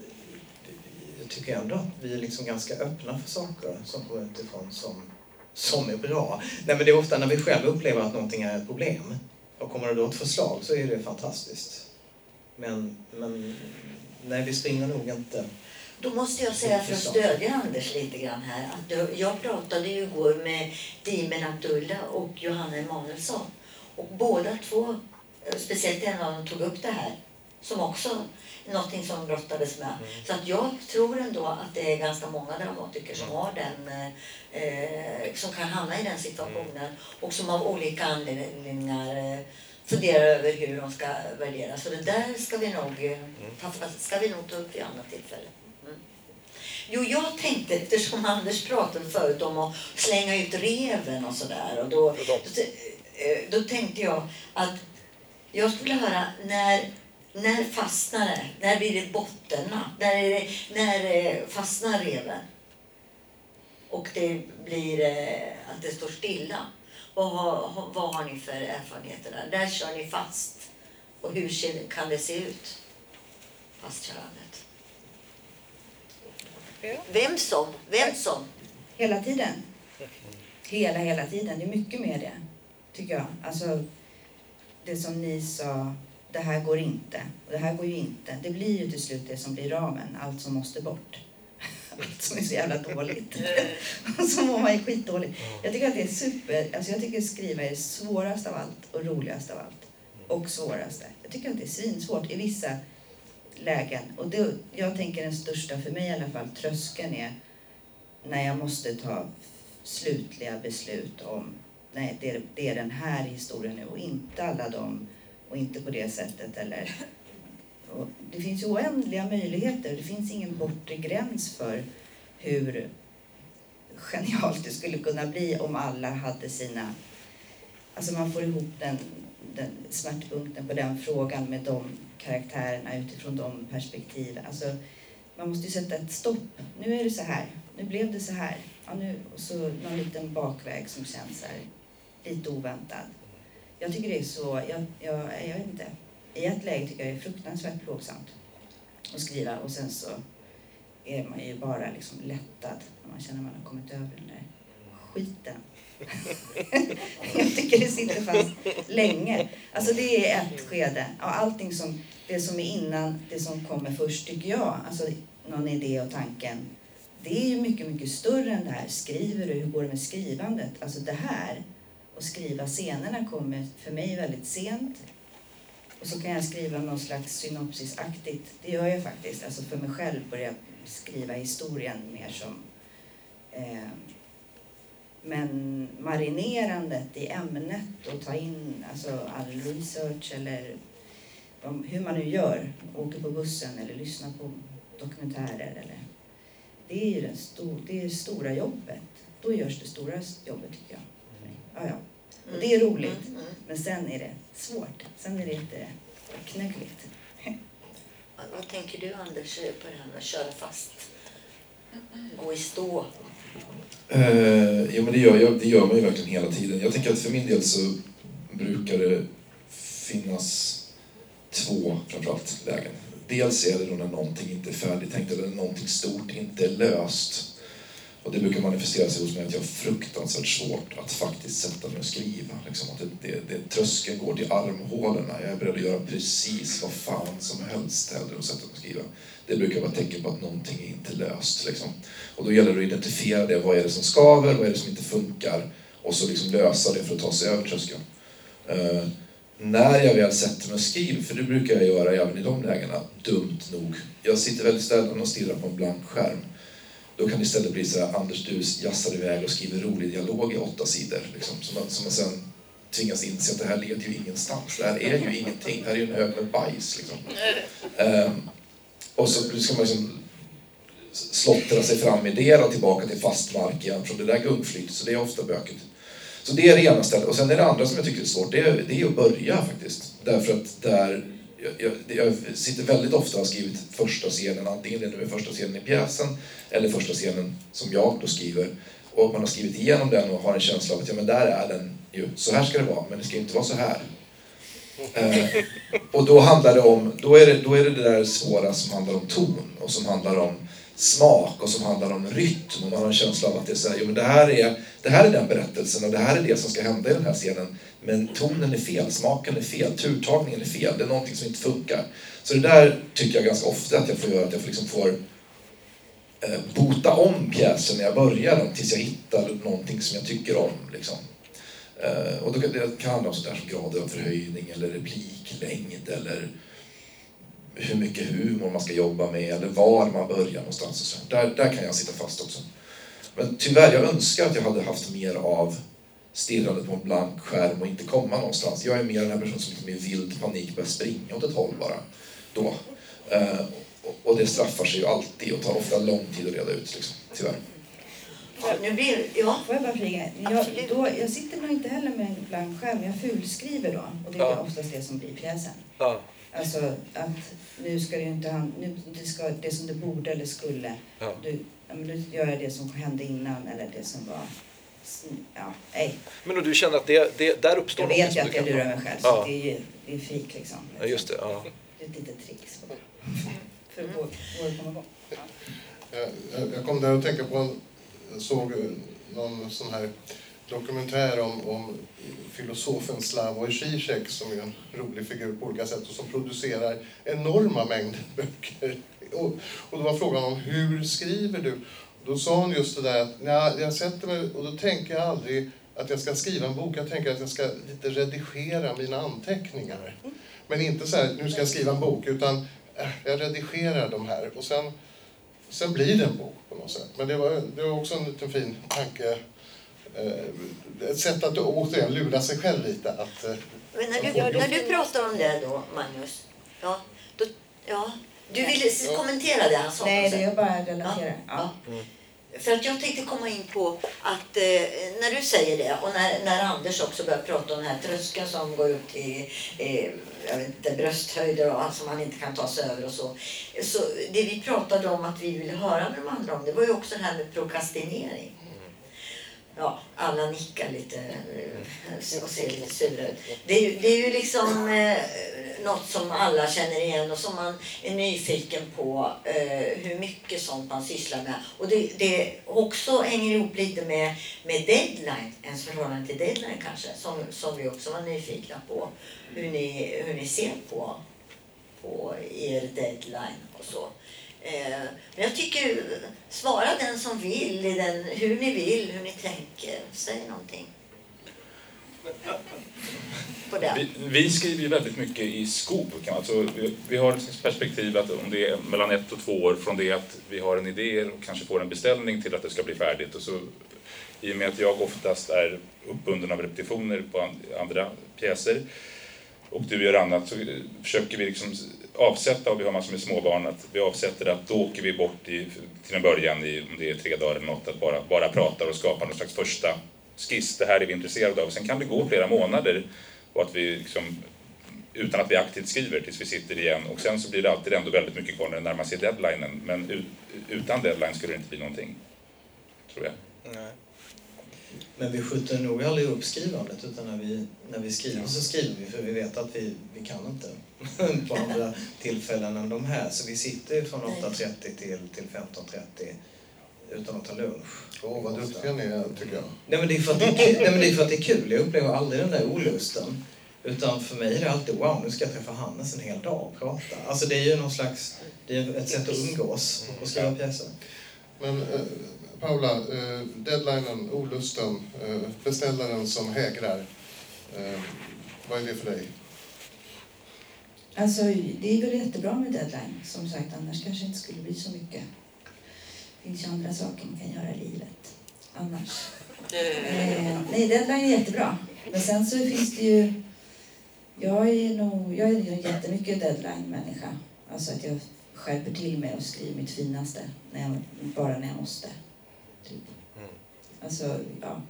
jag tycker ändå att vi är liksom ganska öppna för saker som kommer utifrån som, som är bra. Nej, men det är ofta när vi själva upplever att någonting är ett problem och kommer det då ett förslag så är det fantastiskt. Men, men nej, vi springer nog inte Då måste jag säga för att stödja Anders lite grann här att du- jag pratade ju igår med Dimen Abdullah och Johanna Emanuelsson och båda två, eh, speciellt en av dem, tog upp det här som också någonting som de brottades med. Så att jag tror ändå att det är ganska många dramatiker som har den, eh, som kan hamna i den situationen och som av olika anledningar eh, funderar över hur de ska värdera. Så det där ska vi nog, eh, ta, ska vi nog ta upp vid annat tillfälle. Mm. Jo, jag tänkte, eftersom Anders pratade förut om att slänga ut reven och sådär. Och då, då, eh, då tänkte jag att jag skulle höra när, när fastnar det? När blir det bottennapp? När, är det, när eh, fastnar reven? Och det blir eh, att det står stilla. Vad har, vad har ni för erfarenheter där? Där kör ni fast. Och hur kan det se ut? Fastkörandet. Vem som? Vem som? Hela tiden. Hela, hela tiden. Det är mycket med det, tycker jag. Alltså, det som ni sa, det här går inte. Och det här går ju inte. Det blir ju till slut det som blir ramen. Allt som måste bort. *laughs* Allt som är så jävla dåligt. *laughs* Och så mår man ju skitdåligt. Jag tycker att det är super... Alltså jag tycker skriva är svårast av allt och roligast av allt. Och svåraste. Jag tycker att det är svinsvårt i vissa lägen. Och det, jag tänker den största, för mig i alla fall, tröskeln är när jag måste ta slutliga beslut om nej, det, är, det är den här historien nu och inte alla dem och inte på det sättet. Eller, och det finns ju oändliga möjligheter. Det finns ingen bortre gräns för hur genialt det skulle kunna bli om alla hade sina... Alltså man får ihop den, den smärtpunkten på den frågan med de karaktärerna utifrån de perspektiven. Alltså, man måste ju sätta ett stopp. Nu är det så här. Nu blev det så här. Ja, nu, och så någon liten bakväg som känns här, lite oväntad. Jag tycker det är så, jag, jag, jag vet inte. I ett läge tycker jag det är fruktansvärt plågsamt att skriva och sen så är man ju bara liksom lättad när man känner att man har kommit över den där skiten. *laughs* jag tycker det sitter fast länge. Alltså det är ett skede. Och allting som, det som är innan, det som kommer först tycker jag, alltså någon idé och tanken, det är ju mycket, mycket större än det här. Skriver du? Hur går det med skrivandet? Alltså det här och skriva scenerna kommer för mig väldigt sent. Och så kan jag skriva någon slags synopsisaktigt. Det gör jag faktiskt. Alltså för mig själv börja skriva historien mer som... Eh, men marinerandet i ämnet och ta in alltså, all research eller hur man nu gör. Åker på bussen eller lyssnar på dokumentärer. Eller, det är ju det stora jobbet. Då görs det stora jobbet tycker jag. mig. Ja, ja. Och det är roligt. Mm, mm. Men sen är det svårt. Sen är det lite knöggligt. Vad, vad tänker du Anders på det här med att köra fast? Gå i stå? Eh, jo, men det gör, jag, det gör man ju verkligen hela tiden. Jag tänker att för min del så brukar det finnas två framförallt lägen. Dels är det då när någonting inte är färdigtänkt eller när någonting stort inte är löst. Och det brukar manifestera sig hos mig att jag har fruktansvärt svårt att faktiskt sätta mig och skriva. Liksom att det, det, det, tröskeln går till armhålorna. Jag är beredd att göra precis vad fan som helst hellre än att sätta mig och skriva. Det brukar vara ett tecken på att någonting är inte löst. Liksom. Och då gäller det att identifiera det. Vad är det som skaver? Vad är det som inte funkar? Och så liksom lösa det för att ta sig över tröskeln. Uh, när jag väl sätter mig och skriver, för det brukar jag göra även i de lägena, dumt nog. Jag sitter väldigt sällan och stirrar på en blank skärm. Då kan det istället bli så här, Anders du jassar iväg och skriver rolig dialog i åtta sidor. Liksom, som, man, som man sen tvingas inse att det här leder ju ingenstans. Det här är ju ingenting. Det här är ju en hög med bajs. Liksom. Um, och så ska man liksom slottra sig fram i det och tillbaka till fast mark igen från det där gungflyt. Så det är ofta bökigt. Så det är det ena stället. Och sen är det andra som jag tycker är svårt, det är, det är att börja faktiskt. Därför att där, jag, jag, jag sitter väldigt ofta och har skrivit första scenen, antingen det nu är första scenen i pjäsen eller första scenen som jag då skriver. Och man har skrivit igenom den och har en känsla av att ja, men där är den ju, så här ska det vara, men det ska inte vara så här. Eh, och då handlar det om, då är det, då är det det där svåra som handlar om ton och som handlar om smak och som handlar om rytm. Och man har en känsla av att det är så här, jo, men det, här är, det här är den berättelsen och det här är det som ska hända i den här scenen. Men tonen är fel, smaken är fel, turtagningen är fel, det är någonting som inte funkar. Så det där tycker jag ganska ofta att jag får göra, att jag liksom får eh, bota om pjäsen när jag börjar tills jag hittar någonting som jag tycker om. Liksom. Eh, och då kan det kan handla om sånt där som grader av förhöjning eller repliklängd eller hur mycket humor man ska jobba med eller var man börjar någonstans. Och så. Där, där kan jag sitta fast också. Men tyvärr, jag önskar att jag hade haft mer av stirrandet på en blank skärm och inte komma någonstans. Jag är mer den här personen som liksom i vild panik börjar springa åt ett håll bara. Då. Eh, och det straffar sig ju alltid och tar ofta lång tid att reda ut, liksom, tyvärr. Ja, nu blir, ja. Får jag bara flyga? Jag, då, jag sitter nog inte heller med en blank skärm. Jag fulskriver då. Och det är Ja. oftast det som blir pjäsen. Ja, Alltså att nu ska det ju inte han, nu, det, ska, det som det borde eller skulle. ja. Du, ja, men nu gör det som hände innan eller det som var... Ja, nej. Men och du känner att det, det, där uppstår Jag vet ju att du jag lurar mig själv. Ja. Så det är ju det är fik liksom. Ja, just det. Ja. Det är ett litet trix. För att gå, gå och komma igång. Jag, jag- jag kom där att tänka på en, jag såg någon sån här dokumentär om, om filosofen Slavoj Zizek som är en rolig figur på olika sätt och som producerar enorma mängder böcker. Och, och då var frågan om hur skriver du? Då sa hon just det där att "Nja, jag sätter mig och då tänker jag aldrig att jag ska skriva en bok. Jag tänker att jag ska lite redigera mina anteckningar. Men inte så här, nu ska jag skriva en bok, utan äh, jag redigerar de här och sen Sen blir det en bok på något sätt. Men det var, det var också en liten fin tanke. Eh, ett sätt att återigen lura sig själv lite. Att, eh, Men när du, när du pratar om det då, Magnus. Ja, då, ja. Du ville kommentera det han sa? Nej, det jag bara relaterar. Ja. Ja. För att jag tänkte komma in på att eh, när du säger det och när, när Anders också börjar prata om den här tröskeln som går upp till eh, jag vet inte, brösthöjder och allt som man inte kan ta sig över och så. Så det vi pratade om att vi ville höra med de andra om det var ju också det här med prokrastinering. Ja, alla nickar lite eh, och ser lite sura ut. Det är, ju, det är ju liksom eh, något som alla känner igen och som man är nyfiken på eh, hur mycket sånt man sysslar med. Och det, det också hänger ihop lite med, med deadline, ens förhållande till deadline kanske, som, som vi också var nyfikna på. Hur ni, hur ni ser på, på er deadline och så. Eh, men jag tycker, svara den som vill, i den, hur ni vill, hur ni tänker. Säg någonting. På det. Vi, vi skriver ju väldigt mycket i skov. Alltså, vi, vi har ett perspektiv att om det är mellan ett och två år från det att vi har en idé och kanske får en beställning till att det ska bli färdigt. Och så, I och med att jag oftast är uppbunden av repetitioner på andra pjäser och du gör annat så försöker vi liksom avsätta, och vi har massor med småbarn, att vi avsätter att då åker vi bort i, till en början i, om det är tre dagar eller något, att bara, bara prata och skapa någon slags första skiss. Det här är vi intresserade av. Sen kan det gå flera månader och att vi liksom, utan att vi aktivt skriver tills vi sitter igen. Och sen så blir det alltid ändå väldigt mycket kvar när det närmar sig deadlinen. Men ut, utan deadline skulle det inte bli någonting, tror jag. Nej. Men vi skjuter nog aldrig upp skrivandet utan när vi, när vi skriver så skriver vi för vi vet att vi, vi kan inte *laughs* på andra tillfällen än de här. Så vi sitter ju från 8.30 till, till 15.30 utan att ta lunch. Åh, vad duktiga ni är, tycker jag. Nej men, det är för att det är kul. Nej, men det är för att det är kul. Jag upplever aldrig den där olusten. Utan för mig är det alltid wow, nu ska jag träffa Hannes en hel dag och prata. Alltså det är ju någon slags, det är ett sätt att umgås och skriva pjäser. Men eh, Paula, eh, deadlinen, olusten, eh, beställaren som hägrar. Eh, vad är det för dig? Alltså, det är väl jättebra med deadline. Som sagt, annars kanske det inte skulle bli så mycket. Det finns ju andra saker man kan göra i livet annars. Eh, nej, deadline är jättebra. Men sen så finns det ju... Jag är nog jag är ju jättemycket deadline-människa. Alltså att jag skärper till mig och skriver mitt finaste när jag, bara när jag måste. Typ. Mm. Alltså, ja.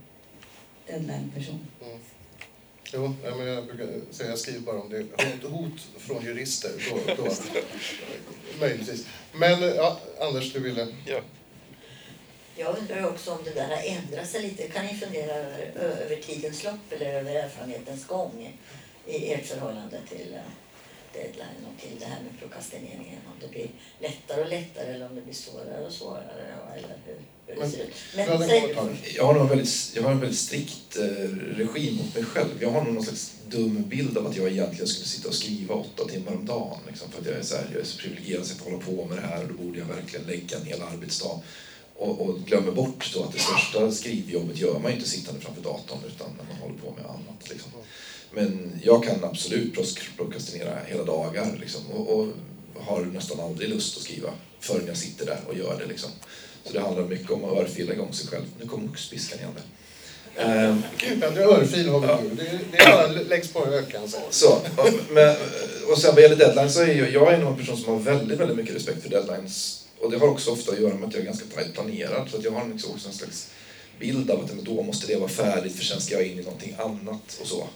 Deadline-person. Mm. Jo, men jag brukar säga jag skriver bara om det är hot, hot från jurister. Då, då, *laughs* möjligtvis. Men ja, Anders, du ville... Ja. Jag undrar också om det där har ändrat sig lite. Kan ni fundera över, över tidens lopp eller över erfarenhetens gång i ert förhållande till eh, deadline och till det här med prokrastineringen? Om det blir lättare och lättare eller om det blir svårare och svårare eller hur, hur det Men- ser ut. Du hade en säg du kommentar. först. Jag har nog en väldigt, jag har en väldigt strikt eh, regim mot mig själv. Jag har nog någon slags dum bild av att jag egentligen skulle sitta och skriva åtta timmar om dagen. Liksom, för att jag är så, här, jag är så privilegierad så jag får hålla på med det här och då borde jag verkligen lägga en hel arbetsdag. Och, och glömmer bort då att det största skrivjobbet gör man ju inte sittande framför datorn utan när man håller på med annat. Liksom. Men jag kan absolut prokrastinera hela dagar liksom, och, och har nästan aldrig lust att skriva förrän jag sitter där och gör det. Liksom. Så det handlar mycket om att örfila igång sig själv. Nu kom oxpiskan igen. där. Ehm, Ja, det är örfil har vi nu. Det, det är bara läggs på ökan. Så. så, och, men, och sen vad gäller deadlines så är jag, jag är en person som har väldigt, väldigt mycket respekt för deadlines. Och det har också ofta att göra med att jag är ganska tajt planerad. Så att jag har liksom också en slags bild av att då måste det vara färdigt för sen ska jag in i någonting annat och så.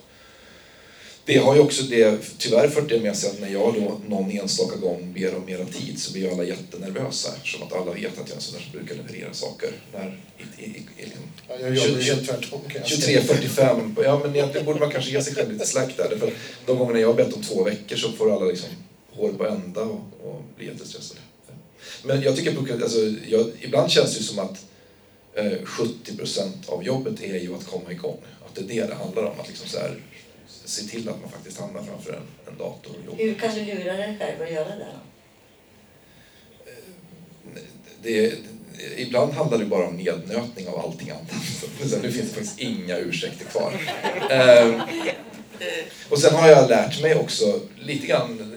Det har ju också det, tyvärr fört det med sig att när jag då någon enstaka gång ber om mera tid så blir alla jättenervösa eftersom att alla vet att jag är en sån där som brukar leverera saker när, i, i, i, liksom Ja, jag jobbar ju Tjugo- helt tvärtom. kan jag säga. 23.45. Ja, men egentligen borde man kanske ge sig själv lite slack där. För de gångerna jag har bett om två veckor så får alla liksom hår på ända och, och blir jättestressade. Men jag tycker att alltså, jag, ibland känns det som att eh, 70% av jobbet är ju att komma igång. Att det är det det handlar om. Att liksom så här, se till att man faktiskt hamnar framför en, en dator och jobbar. Hur kan du lura dig själv att göra det då? det, ibland handlar det bara om nednötning av allting annat. *laughs* Nu finns det faktiskt inga ursäkter kvar. *laughs* Ehm, och sen har jag lärt mig också lite grann,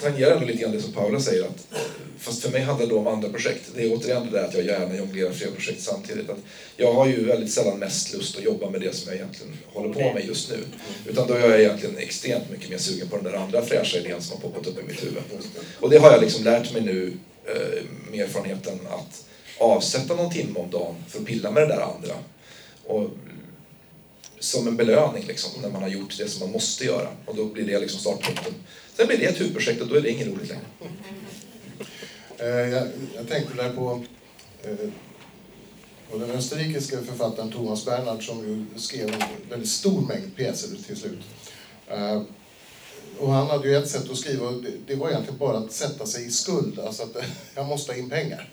tangerar ändå lite grann det som Paula säger, att, eh, fast för mig handlar det om andra projekt. Det är återigen det där att jag gärna jonglerar flera projekt samtidigt. Att jag har ju väldigt sällan mest lust att jobba med det som jag egentligen håller på med just nu. Utan då är jag egentligen extremt mycket mer sugen på den där andra fräscha idén som har poppat upp i mitt huvud. Och det har jag liksom lärt mig nu eh, med erfarenheten att avsätta någon timme om dagen för att pilla med det där andra. Och som en belöning liksom, när man har gjort det som man måste göra. Och då blir det liksom startpunkten. Sen blir det ett huvudprojekt och då är det inget roligt längre. Eh, jag, jag tänkte där på, eh, på den österrikiske författaren Thomas Bernhard som ju skrev en väldigt stor mängd pjäser till slut. Eh, och han hade ju ett sätt att skriva och det, var egentligen bara att sätta sig i skuld. Alltså att *laughs* jag måste ha in pengar.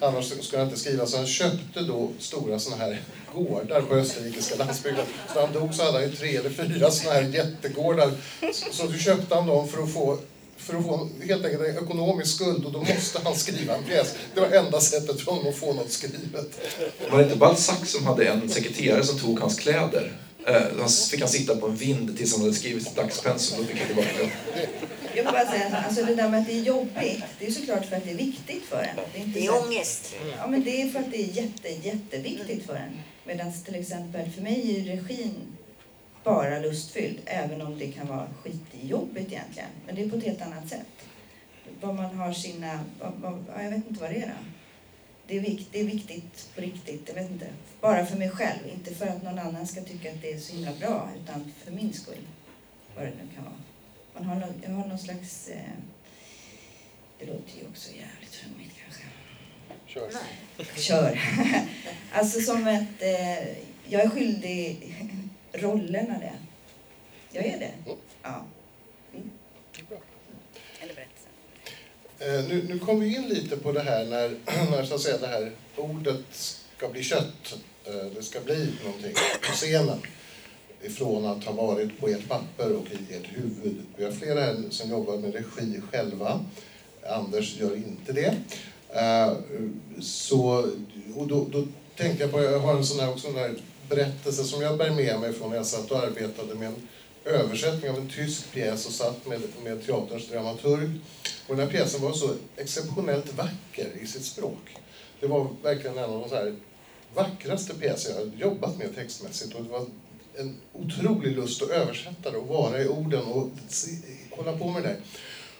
Annars skulle jag inte skriva. Så han köpte då stora sådana här gårdar på österrikiska landsbygden. Så när han dog så hade han ju tre eller fyra sådana här jättegårdar. Så, så då köpte han dem för att få för att få helt enkelt en ekonomisk skuld och då måste han skriva en pjäs. Det var enda sättet för honom att få något skrivet. Var det inte Balzac som hade en sekreterare som tog hans kläder? Eh, fick han sitta på en vind tills han hade skrivit sitt dagspensum. Då fick han tillbaka det. Jag vill bara säga, alltså det där med att det är jobbigt, det är såklart för att det är viktigt för en. Det är, inte Det är ångest. Ja, men det är för att det är jätte, jätteviktigt för en. Medan till exempel för mig är regin bara lustfylld, även om det kan vara skitjobbigt egentligen. Men det är på ett helt annat sätt. Vad man har sina, vad, vad, ja, jag vet inte vad det är då. Det är, vikt, det är viktigt på riktigt, jag vet inte. Bara för mig själv, inte för att någon annan ska tycka att det är så himla bra, utan för min skull. Vad det nu kan vara. Man har, nå- jag har någon slags, eh, det låter ju också jävligt flummigt kanske. Kör. Kör. *laughs* alltså som ett... Eh, jag är skyldig *laughs* rollerna det. Jag är det. Ja. Mm. Eller berättelsen. Eh, Eh, nu, nu kom vi in lite på det här när, *clears throat* när så att säga, det här ordet ska bli kött. Eh, det ska bli någonting på scenen. Ifrån att ha varit på ert papper och i ert huvud. Vi har flera här som jobbar med regi själva. Anders gör inte det. Eh, så, och då, då tänkte jag på, jag har en sån här, också en här berättelse som jag bär med mig från när jag satt och arbetade med en översättning av en tysk pjäs och satt med, med teaterns dramaturg. Och den här pjäsen var så exceptionellt vacker i sitt språk. Det var verkligen en av de så här vackraste pjäser jag har jobbat med textmässigt. Och det var en otrolig lust att översätta det och vara i orden och se, hålla på med det där.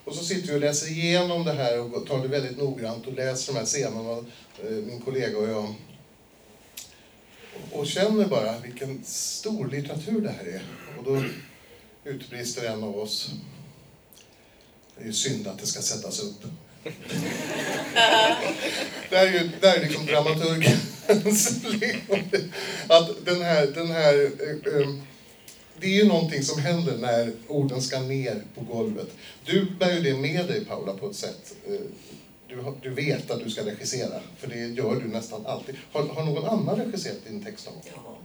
Och så sitter vi och läser igenom det här och tar det väldigt noggrant och läser de här scenerna, eh, min kollega och jag. Och känner bara vilken stor litteratur det här är. Och då utbrister en av oss. Det är ju synd att det ska sättas upp. det är ju det är liksom dramaturgens leende. Att den här, den här ehm, det är ju någonting som händer när orden ska ner på golvet. Du bär ju det med dig Paula på ett sätt. Eh, du, du vet att du ska regissera, för det gör du nästan alltid. Har, har någon annan regisserat din text någon gång? Ja.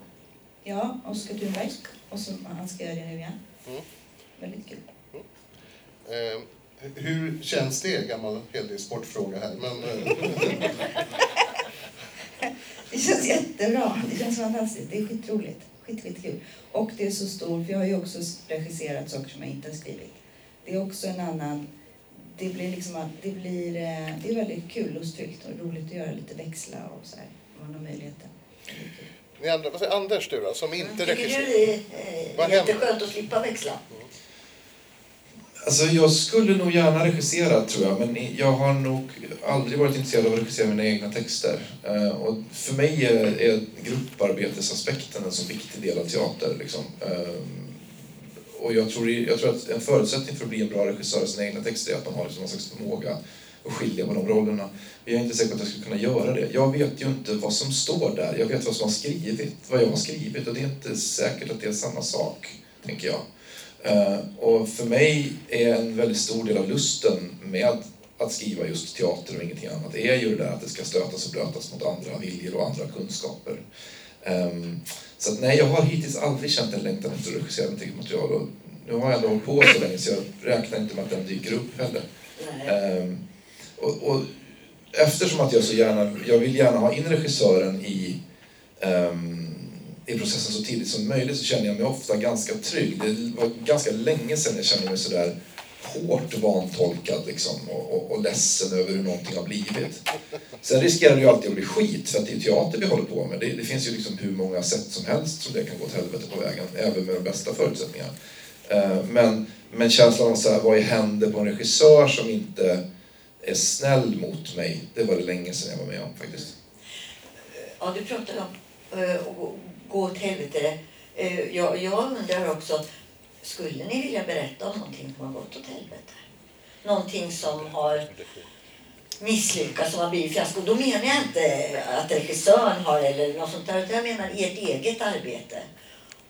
Ja, Oskar Thunberg. Och så, han ska göra det nu igen. Mm. Väldigt kul. Eh, hur känns det? Gammal helig sportfråga här. Men, eh, *laughs* Det känns jättebra. Det känns fantastiskt. Det är skitroligt. Skit, skitkul. Och det är så stort, för jag har ju också regisserat saker som jag inte har skrivit. Det är också en annan... Det blir liksom att det blir... eh, Det är väldigt kul, lustfyllt och roligt att göra lite växla och så här. Man har möjligheten. Det är kul. ni andra, vad säger Anders du då, som inte regisserar? det är Vad eh, händer? jätteskönt att slippa växla? Alltså jag skulle nog gärna regissera tror jag, men jag har nog aldrig varit intresserad av att regissera mina egna texter. Eh, Och för mig är, är grupparbetesaspekten en så viktig del av teater. Liksom. Eh, Och jag tror, jag tror att en förutsättning för att bli en bra regissör av sina egna texter är att man har liksom någon slags förmåga att skilja på de rollerna. Jag är inte säker på att jag skulle kunna göra det. Jag vet ju inte vad som står där. Jag vet vad som har skrivit, vad jag har skrivit och det är inte säkert att det är samma sak, tänker jag. Eh, Och för mig är en väldigt stor del av lusten med att skriva just teater och ingenting annat är ju det där att det ska stötas och blötas mot andra viljor och andra kunskaper. Ehm, Så att nej, jag har hittills aldrig känt en längtan efter att regissera mitt eget material och nu har jag ändå hållit på så länge så jag räknar inte med att den dyker upp heller. Och, och eftersom att jag så gärna, jag vill gärna ha in regissören i, um, i processen så tidigt som möjligt så känner jag mig ofta ganska trygg. Det var ganska länge sedan jag kände mig sådär hårt vantolkad liksom, och, och, och ledsen över hur någonting har blivit. Sen riskerar det ju alltid att bli skit för att det är teater vi håller på med. Det, det finns ju liksom hur många sätt som helst som det kan gå åt helvete på vägen, även med de bästa förutsättningarna. Eh, men, men känslan av så här, vad händer på en regissör som inte är snäll mot mig, det var det länge sedan jag var med om faktiskt. Mm. Ja, du pratade om eh, att gå- åt helvete. Eh, jag, jag undrar också, skulle ni vilja berätta om någonting som har gått åt helvete? Någonting som har misslyckats, som har blivit fiasko. Då menar jag inte att regissören har eller något sånt där, utan jag menar ert eget arbete.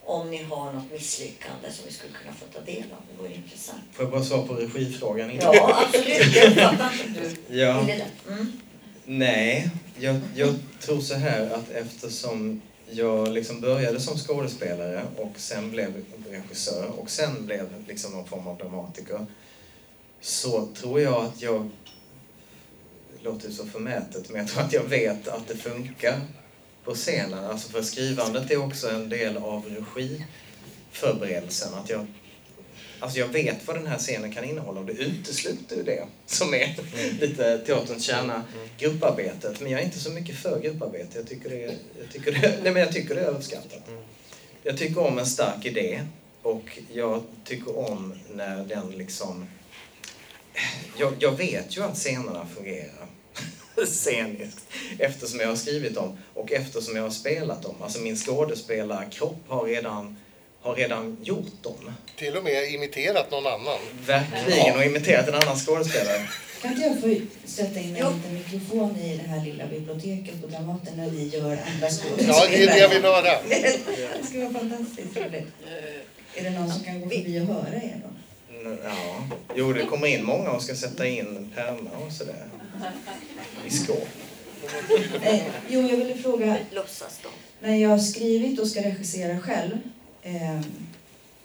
Om ni har något misslyckande som vi skulle kunna få ta del av. Det vore intressant. Får jag bara svara på regifrågan innan? Ja, absolut. Jag inte du *laughs* Ja. Mm. Nej, jag, jag tror så här att eftersom jag liksom började som skådespelare och sen blev regissör och sen blev liksom någon form av dramatiker så tror jag att jag, det låter så förmätet, men jag tror att jag vet att det funkar på scenen. Alltså för skrivandet är också en del av regiförberedelsen. Att jag, alltså jag vet vad den här scenen kan innehålla och det utesluter ju det som är lite teaterns kärna, grupparbetet. Men jag är inte så mycket för grupparbete. Jag tycker det jag tycker det, nej men jag tycker det är överskattat. Jag tycker om en stark idé och jag tycker om när den liksom... Jag, jag vet ju att scenerna fungerar sceniskt eftersom jag har skrivit dem och eftersom jag har spelat dem. Alltså min skådespelarkropp har redan, har redan gjort dem. Till och med imiterat någon annan. Verkligen och imiterat en annan skådespelare. Kan inte jag få sätta in en Jo. liten mikrofon i det här lilla biblioteket på Dramaten när vi gör andra skådespelare? Ja, det är det jag vill höra. *laughs* Det skulle vara fantastiskt roligt. Är det någon som kan gå förbi och höra er då? Mm, Ja, jo det kommer in många och ska sätta in pärmar och sådär. I skåp. Eh, jo, jag ville fråga, Låtsas de. när jag har skrivit och ska regissera själv eh,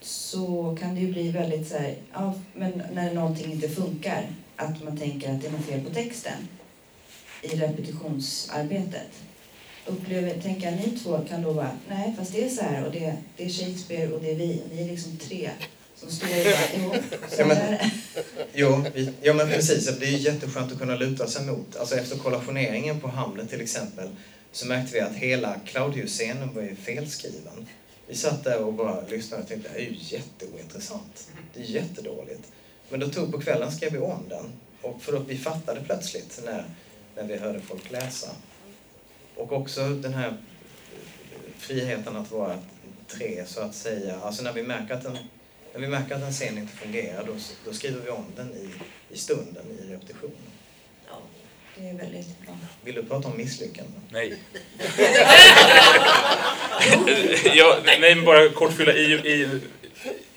så kan det ju bli väldigt så här, ja, men när någonting inte funkar, att man tänker att det är något fel på texten i repetitionsarbetet. Upplever, tänker jag, ni två kan då vara, nej fast det är så här och det, det är Shakespeare och det är vi, ni är liksom tre som står så *laughs* Ja, men- är det. Jo, vi, ja men precis. Det är ju jätteskönt att kunna luta sig mot. Alltså efter kollationeringen på Hamlet till exempel så märkte vi att hela Claudius-scenen var ju felskriven. Vi satt där och bara lyssnade och tänkte det här är ju jätteointressant. Det är jättedåligt. Men då tog på kvällen skrev vi om den. Och för att vi fattade plötsligt när, när vi hörde folk läsa. Och också den här friheten att vara tre så att säga. Alltså när vi märker att en, när vi märker att en scen inte fungerar då, då skriver vi om den i, i stunden, i repetitionen. Ja, det är väldigt bra. Vill du prata om misslyckanden? Nej. *laughs* ja, nej, men bara kort fylla i, i,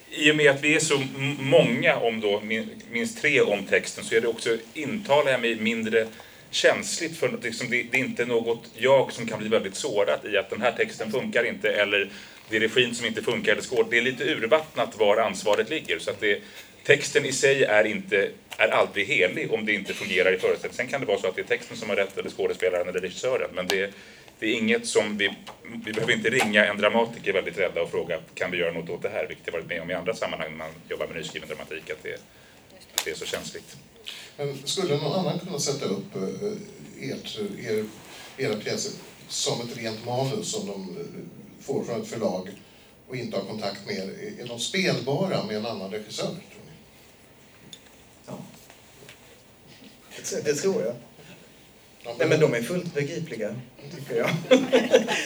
i och med att vi är så många om då, min- minst tre om texten, så är det också, intalar jag mig mindre känsligt för liksom, det, det är inte något jag som kan bli väldigt sårat i att den här texten funkar inte eller det är regin som inte funkar skåd. Det är lite urvattnat var ansvaret ligger. Så att det, texten i sig är, inte, är aldrig helig om det inte fungerar i föreställningen. Sen kan det vara så att det är texten som har rätt eller skådespelaren eller regissören. Men det, det är inget som vi, vi behöver inte ringa en dramatiker väldigt rädda och fråga kan vi göra något åt det här? Vilket jag varit med om i andra sammanhang när man jobbar med nyskriven dramatik att det, att det är så känsligt. Men skulle någon annan kunna sätta upp eh, ert, er, era pjäser som ett rent manus som de får från ett förlag och inte har kontakt med er? Är de spelbara med en annan regissör? Tror ni? Ja. Det, tror jag. Ja, Nej men de är fullt begripliga, tycker jag. *laughs*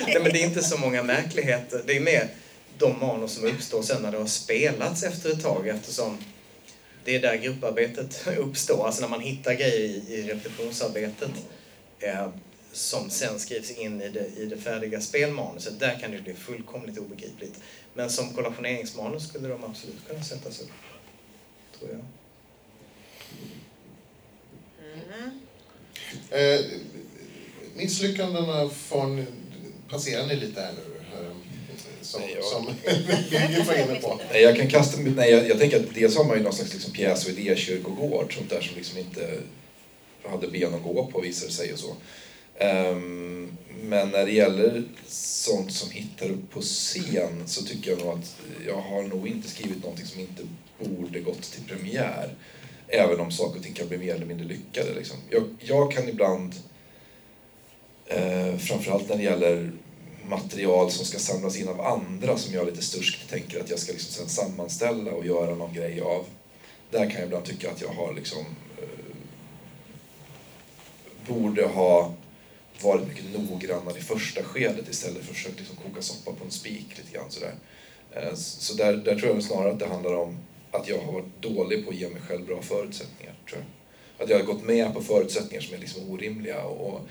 Nej men det är inte så många märkligheter. Det är mer de manus som uppstår sen när det har spelats efter ett tag eftersom det är där grupparbetet *laughs* uppstår. Alltså när man hittar grejer i, i repetitionsarbetet eh, som sen skrivs in i det, i det färdiga spelmanuset. Där kan det bli fullkomligt obegripligt. Men som kollationeringsmanus skulle de absolut kunna sättas upp. Tror jag. Eh, misslyckandena får passerar ni lite här nu? Eh, som, Nej, jag- som Birgit var inne på. Nej, jag kan kasta mig, nej, jag, jag tänker att dels har man ju någon slags liksom pjäs och idékyrkogård, sånt där som liksom inte hade ben att gå på visar det sig och så. Ehm, men när det gäller sånt som hittar upp på scen så tycker jag nog att jag har nog inte skrivit någonting som inte borde gått till premiär. Även om saker och ting kan bli mer eller mindre lyckade. Liksom. Jag, jag kan ibland, eh, framförallt när det gäller material som ska samlas in av andra som jag lite sturskt tänker att jag ska liksom sen sammanställa och göra någon grej av. Där kan jag ibland tycka att jag har liksom eh, borde ha varit mycket noggrannare i första skedet istället för att försöka liksom koka soppa på en spik lite grann sådär. Eh, så där, där tror jag snarare att det handlar om att jag har varit dålig på att ge mig själv bra förutsättningar. Tror jag. Att jag har gått med på förutsättningar som är liksom orimliga och,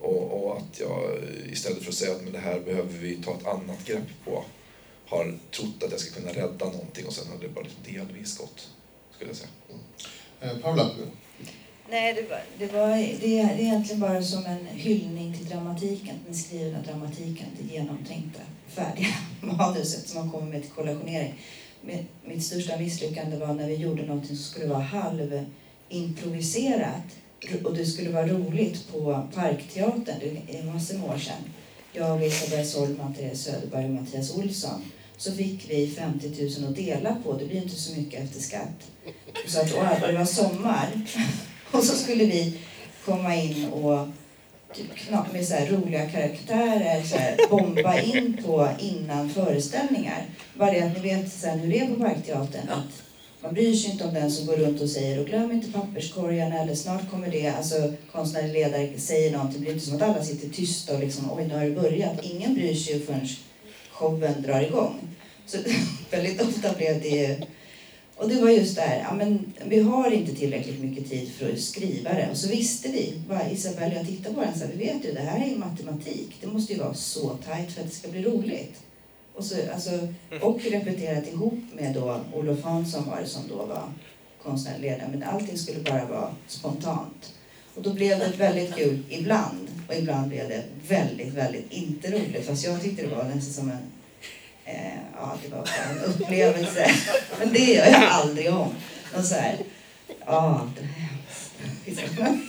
och, och att jag istället för att säga att men det här behöver vi ta ett annat grepp på har trott att jag ska kunna rädda någonting och sen har det bara liksom delvis gått, skulle jag säga. Mm. Eh, Paula, Nej, det, var, det, var, det, det är egentligen bara som en hyllning till dramatiken, den skrivna dramatiken, det genomtänkta, färdiga *laughs* manuset som man kommer med till kollationering. Mitt, största misslyckande var när vi gjorde något som skulle vara halvimproviserat och det skulle vara roligt på Parkteatern, det är massor med år sedan. Jag och Solman, Therese Söderberg och Mattias Olsson. Så fick vi 50 000 att dela på, det blir inte så mycket efter skatt. Så att, och det var sommar. *laughs* Och så skulle vi komma in och typ med så roliga karaktärer så här, bomba in på innan föreställningar. Bara det att ni vet sen hur det är på Parkteatern. Att man bryr sig inte om den som går runt och säger och glöm inte papperskorgarna eller snart kommer det. Alltså konstnärlig ledare säger någonting. Det blir inte som att alla sitter tysta och liksom oj nu har det börjat. Ingen bryr sig ju förrän showen drar igång. Så *laughs* väldigt ofta blev det och det var just där, ja, men vi har inte tillräckligt mycket tid för att skriva det. Och så visste vi, bara Isabelle och jag tittade på den så här, vi vet ju det här är ju matematik. Det måste ju vara så tajt för att det ska bli roligt. Och, så, alltså, och repeterat ihop med då Olof Hansson var det som då var konstnärlig ledare. Men allting skulle bara vara spontant. Och då blev det väldigt kul ibland. Och ibland blev det väldigt, väldigt inte roligt. Fast jag tyckte det var nästan som en Eh, ja, det var bara en upplevelse. Men det gör jag aldrig om. Och så här, ja, det är hemskt.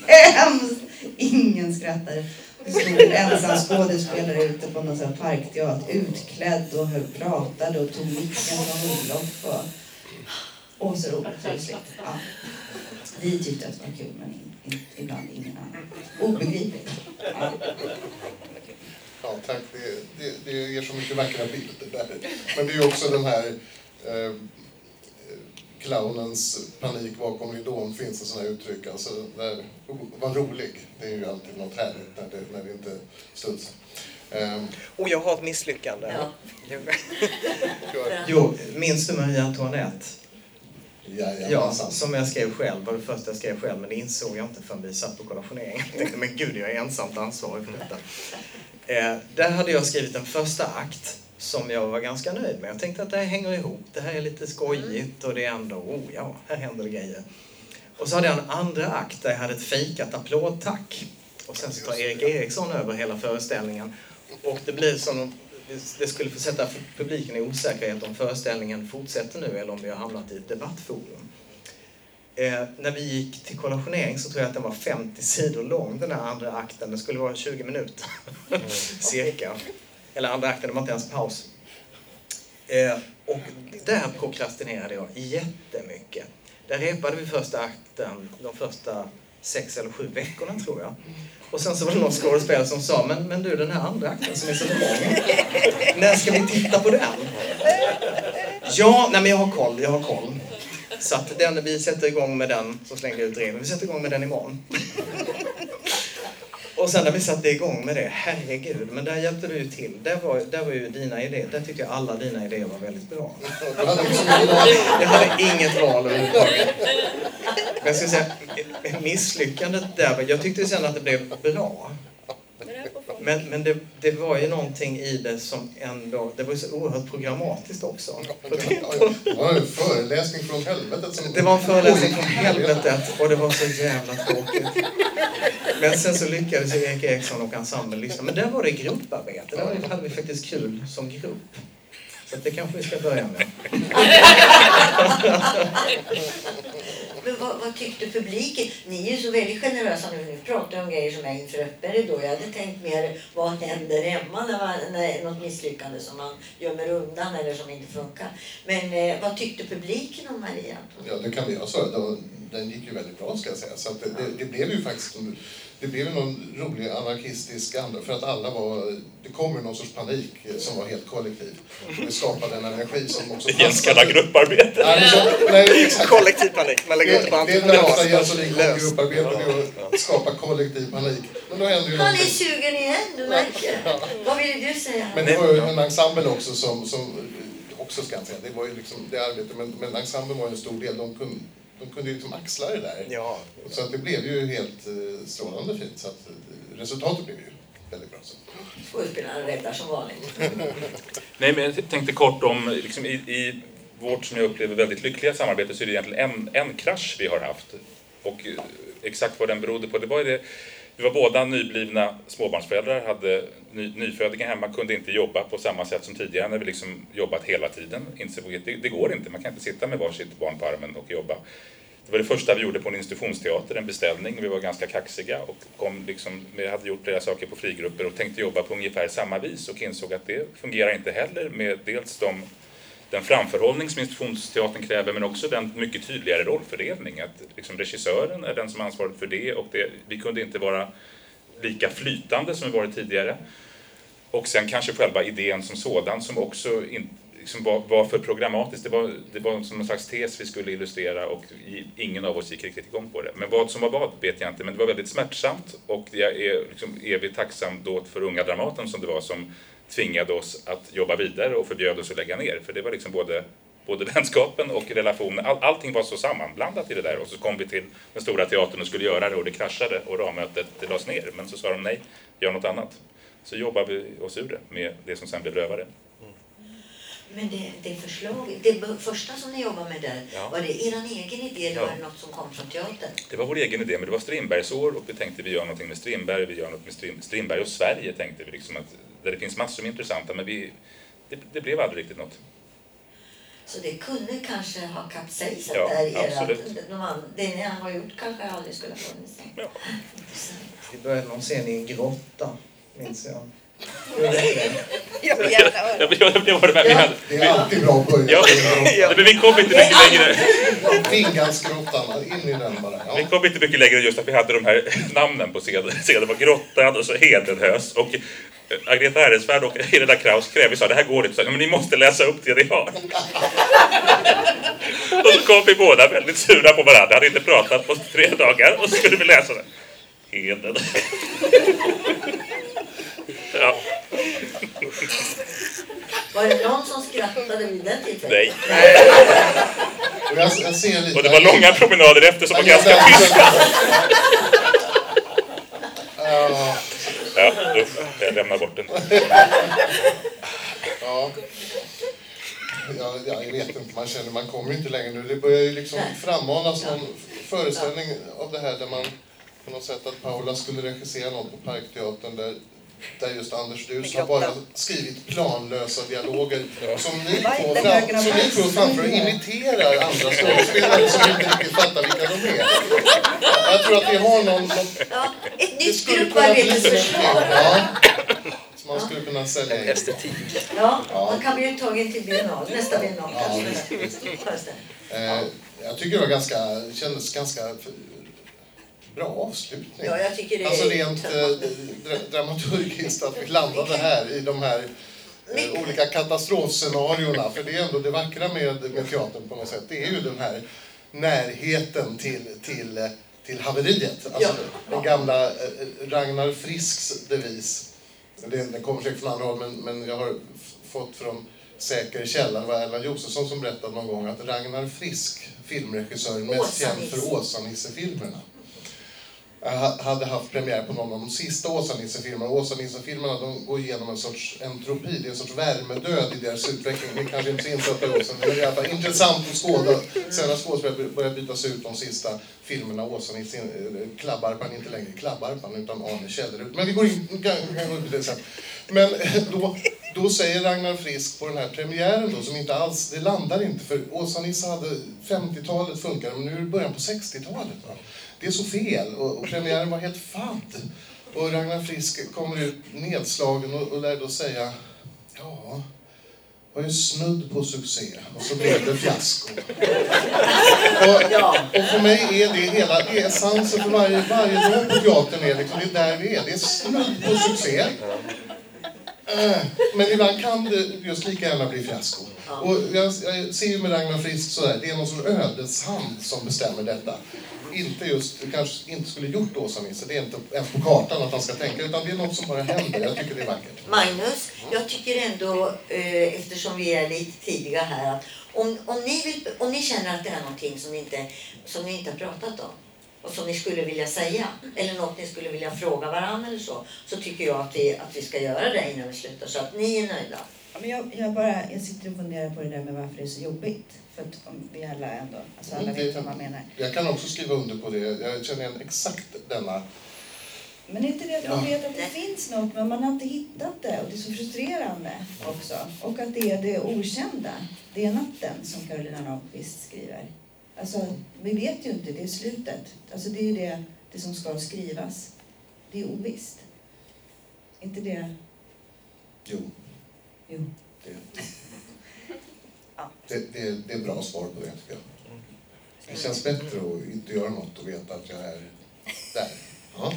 Det är hemskt. Ingen skrattade. Det stod en ensam skådespelare ute på någon sån parkteater, utklädd och höll, pratade och tog micken från Olof. Och, och så roligt. Ja. Vi tyckte att det var kul, men in, in, ibland ingen annan. Obegripligt. Ja ja, tack. Det, det, det ger så mycket vackra bilder där. Men det är ju också den här eh, clownens panik bakom ridån finns det sådana uttryck. Alltså, där, var rolig. Det är ju alltid något härligt när det, när det inte studsar. Um, Och jag har ett misslyckande. Ja. Jo, minns du Marie Antoinette? Ja, Jajamensan. som jag skrev själv, var det första jag skrev själv, men det insåg jag inte förrän vi satt på kollationeringen. Jag tänkte, men gud, jag är ensamt ansvarig för detta. Eh, där hade jag skrivit en första akt som jag var ganska nöjd med. Jag tänkte att det här hänger ihop, det här är lite skojigt och det är ändå, oh ja, här händer det grejer. Och så hade jag en andra akt där jag hade ett fejkat applådtack. Och sen så tar Erik Eriksson över hela föreställningen. Och det blir som om det skulle försätta publiken i osäkerhet om föreställningen fortsätter nu eller om vi har hamnat i ett debattforum. Eh, när vi gick till kollationering så tror jag att den var 50 sidor lång, den här andra akten. Den skulle vara 20 minuter, *laughs* cirka. Eller andra akten, det var inte ens paus. Eh, och där prokrastinerade jag jättemycket. Där repade vi första akten de första sex eller sju veckorna, tror jag. Och sen så var det någon skådespelare som sa, men, men du den här andra akten som är så lång, när ska vi titta på den? Ja, nej men jag har koll, jag har koll. Så att den, vi sätter igång med den, så slängde jag ut regeln, vi sätter igång med den imorgon. Och sen när vi satte igång med det, herregud, men där hjälpte du ju till. Där var, där var ju dina idéer, där tyckte jag alla dina idéer var väldigt bra. Jag hade inget val överhuvudtaget. Men jag skulle säga, misslyckandet där, jag tyckte sen att det blev bra. Men, men det, det var ju någonting i det som ändå, det var ju så oerhört programmatiskt också. Det var en föreläsning från helvetet. Som... Det var en föreläsning från helvetet och det var så jävla tråkigt. Men sen så lyckades ju Erik Eriksson och ensemblen lyssna. Men där var det grupparbete, där hade vi faktiskt kul som grupp. Så det kanske vi ska börja med. *laughs* Men vad, vad tyckte publiken? Ni är ju så väldigt generösa nu. Ni pratar om grejer som är inför öppen ridå. Jag hade tänkt mer, vad händer hemma när, man, när det är något misslyckande som man gömmer undan eller som inte funkar. Men eh, vad tyckte publiken om Maria? Ja, det kan jag säga. Den gick ju väldigt bra ska jag säga. Så att det, det, det blev ju faktiskt det blev någon rolig anarkistisk anda för att alla var, det kom ju någon sorts panik som var helt kollektiv. Det skapade en energi som också Jens kallar grupparbete. Nej, men så- nej. Kollektiv panik, man lägger ut det på Det är det entreprenad. Jens Olin kom grupparbete det är att skapa kollektiv panik. Men då ju Han är någonting. sugen igen, du märker. Vad ville du säga? Men det var ju en ensemble också som, som också ska jag säga, det var ju liksom det arbetet, men, men ensemblen var ju en stor del. De kunde, de kunde ju liksom axla det där. Ja, Så att det blev ju helt eh, strålande fint. Så att eh, resultatet blev ju väldigt bra. Så. Skådespelarna räddar som vanligt. *laughs* Nej, men jag tänkte kort om, liksom, i, i vårt som jag upplever väldigt lyckliga samarbete så är det egentligen en, en krasch vi har haft. Och eh, exakt vad den berodde på, det var ju det vi var båda nyblivna småbarnsföräldrar, hade ny, nyfödingar hemma, kunde inte jobba på samma sätt som tidigare när vi liksom jobbat hela tiden. Insåg att det, det går inte, man kan inte sitta med varsitt barn på armen och jobba. Det var det första vi gjorde på en institutionsteater, en beställning. Vi var ganska kaxiga och kom liksom, vi hade gjort flera saker på frigrupper och tänkte jobba på ungefär samma vis och insåg att det fungerar inte heller med dels de, den framförhållning som institutionsteatern kräver men också den mycket tydligare rollfördelning. Att liksom regissören är den som är ansvarig för det och det, vi kunde inte vara lika flytande som vi varit tidigare. Och sen kanske själva idén som sådan som också in, liksom var, var för programmatisk. Det var, det var som en slags tes vi skulle illustrera och ingen av oss gick riktigt igång på det. Men vad som var vad vet jag inte, men det var väldigt smärtsamt och jag är liksom evigt tacksam då för Unga Dramaten som det var som tvingade oss att jobba vidare och förbjöd oss att lägga ner. För det var liksom både, både *laughs* vänskapen och relationen, all, allting var så sammanblandat i det där och så kom vi till den stora teatern och skulle göra det och det kraschade och rammötet det lades ner. Men så sa de nej, gör något annat. Så jobbade vi oss ur det med det som sen blev Rövare. Men det, det förslaget, det första som ni jobbade med där, Ja. var det er egen idé eller Ja. var det något som kom från teatern? Det var vår egen idé, men det var Strindbergs år och vi tänkte vi gör någonting med Strindberg, vi gör något med Strindberg och Sverige tänkte vi liksom att där det finns massor med intressanta, men vi, det, det blev aldrig riktigt något. Så det kunde kanske ha kapsejsat Ja, där i absolut. de, det ni har gjort kanske aldrig skulle ha funnits. Ja. Vi började någon scen i en grotta, minns jag. Jag vill gärna höra. Jag, jag, jag var med, vi, hade, Det är alltid bra att börja ja, men vi kom inte mycket längre. Fingansgrottan, in i den bara. Vi Ja. kom inte mycket längre just att vi hade de här namnen på scenen. Scenen var Grottan och så Hedenhös. Och Agneta Herresvärd och Helena Kraus så här, det här går inte. Så här, men ni måste läsa upp det ni har. och så kom vi båda väldigt sura på varandra. Hade inte pratat på tre dagar och så skulle vi läsa det. Heden. *laughs* ja, Var det någon som skrattade vid den tillfället? nej. Och jag, jag ser lite... Och det var långa promenader efter som var ganska tysta. Ja, Ja, usch, jag lämnar bort den. ja. *laughs* Ja, ja, jag vet inte, man känner man kommer ju inte längre nu. Det börjar ju liksom frammanas någon föreställning av det här där man på något sätt att Paula skulle regissera något på Parkteatern där, där just Anders Durs har bara skrivit planlösa dialoger som ni inte fram, högerna som ni två framför och imiterar andra skådespelare som inte riktigt fattar vilka de är. Jag tror att vi har någon, någon Ja, ett nytt grupparbetesförslag. Ja, som man skulle kunna sälja in. Estetik. Ja, Ja. man kan bli uttagen till biennal, nästa biennal Ja, kanske. Eh, jag tycker det var ganska, kändes ganska bra avslutning. Ja, jag tycker det är Alltså rent eh, dramaturgiskt att vi landade här i de här eh, olika katastrofscenarierna. För det är ändå det vackra med, med teatern på något sätt. Det är ju den här närheten till, till, till haveriet. Alltså Ja. den gamla eh, Ragnar Frisks devis. Det, den kommer säkert från andra håll men, men jag har fått från säker källa. Det var Erland Josefsson som berättade någon gång att Ragnar Frisk, filmregissören mest känd för Åsa-Nisse-filmerna hade haft premiär på någon av de sista Åsa-Nisse-filmerna. Åsa-Nisse-filmerna de går igenom en sorts entropi, det är en sorts värmedöd i deras utveckling. Ni kanske inte är så insatta i Åsa, men det är i alla fall intressant att skåda. Sen har skådespelare börjat bytas ut de sista filmerna. Åsa-Nisse, eh, Klabbarpan, inte längre Klabbarpan utan Arne Källerud. Men vi går in, kan, kan gå in på det sen. Men eh, då, då säger Ragnar Frisk på den här premiären då, som inte alls, det landar inte för Åsa-Nisse hade 50-talet funkade men nu är det början på 60-talet. Det är så fel och, och premiären var helt fadd. Och Ragnar Frisk kommer ut nedslagen och, och lär då säga ja, var ju snudd på succé och så blev det fiasko. Och, och för mig är det hela det är essensen för varje, varje dag på teatern. Är liksom, det är där vi är. Det är snudd på succé. Eh, Men ibland kan det just lika gärna bli fiasko. Och jag, jag ser ju med Ragnar Frisk sådär, det är någon sorts ödeshand som bestämmer detta. Inte just, du kanske inte skulle gjort Åsa-Nisse, det är inte ens på kartan att han ska tänka, utan det är något som bara händer. Jag tycker det är vackert. Magnus, jag tycker ändå, eh, eftersom vi är lite tidiga här, att om, om, ni vill, om ni känner att det är någonting som ni, inte, som ni inte har pratat om och som ni skulle vilja säga, eller något ni skulle vilja fråga varandra eller så, så tycker jag att vi, att vi ska göra det innan vi slutar, så att ni är nöjda. Ja, men jag, jag, bara, jag sitter och funderar på det där med varför det är så jobbigt. För att vi alla ändå, alltså alla vet vad man menar. Jag kan också skriva under på det. Jag känner igen exakt denna. Men är inte det att man vet att det finns något men man har inte hittat det och det är så frustrerande också. Och att det är det okända. Det är natten som Carolina Nahlqvist skriver. Alltså, vi vet ju inte, det är slutet. Alltså det är ju det, det som ska skrivas. Det är ovisst. inte det... Jo, Jo. det, Ja. det, det, det är bra svar på det tycker jag. Det känns bättre att inte göra något och veta att jag är där. Ja.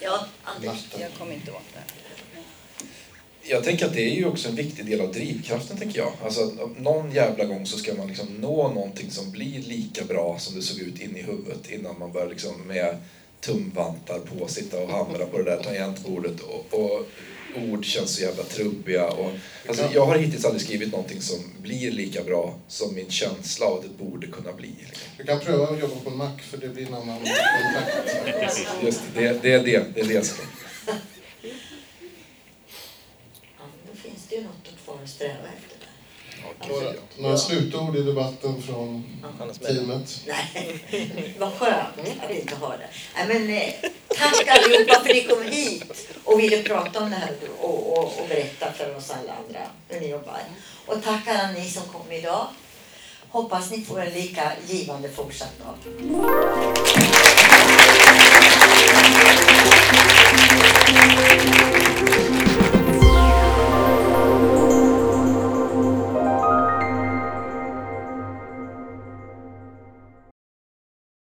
Ja, Anders. Jag kommer inte åt det. Jag tänker att det är ju också en viktig del av drivkraften, tänker jag. Alltså, någon jävla gång så ska man liksom nå någonting som blir lika bra som det såg ut inne i huvudet innan man börjar liksom med tumvantar på sitta och hamra på det där tangentbordet och, och ord känns så jävla trubbiga. Och, alltså, jag har hittills aldrig skrivit någonting som blir lika bra som min känsla av att det borde kunna bli. Liksom. Du kan pröva att jobba på en Mac för det blir en annan kontakt. Just det, det, det är det. det, är det som. Ja, då finns det ju något kvar att sträva efter. Några, några slutord i debatten från teamet. Nej, vad skönt att inte ha det. Nej, men, eh, tack allihopa för att ni kom hit och ville prata om det här och, och, och berätta för oss alla andra hur ni jobbar. Och tack alla ni som kom idag. Hoppas ni får en lika givande fortsatt dag.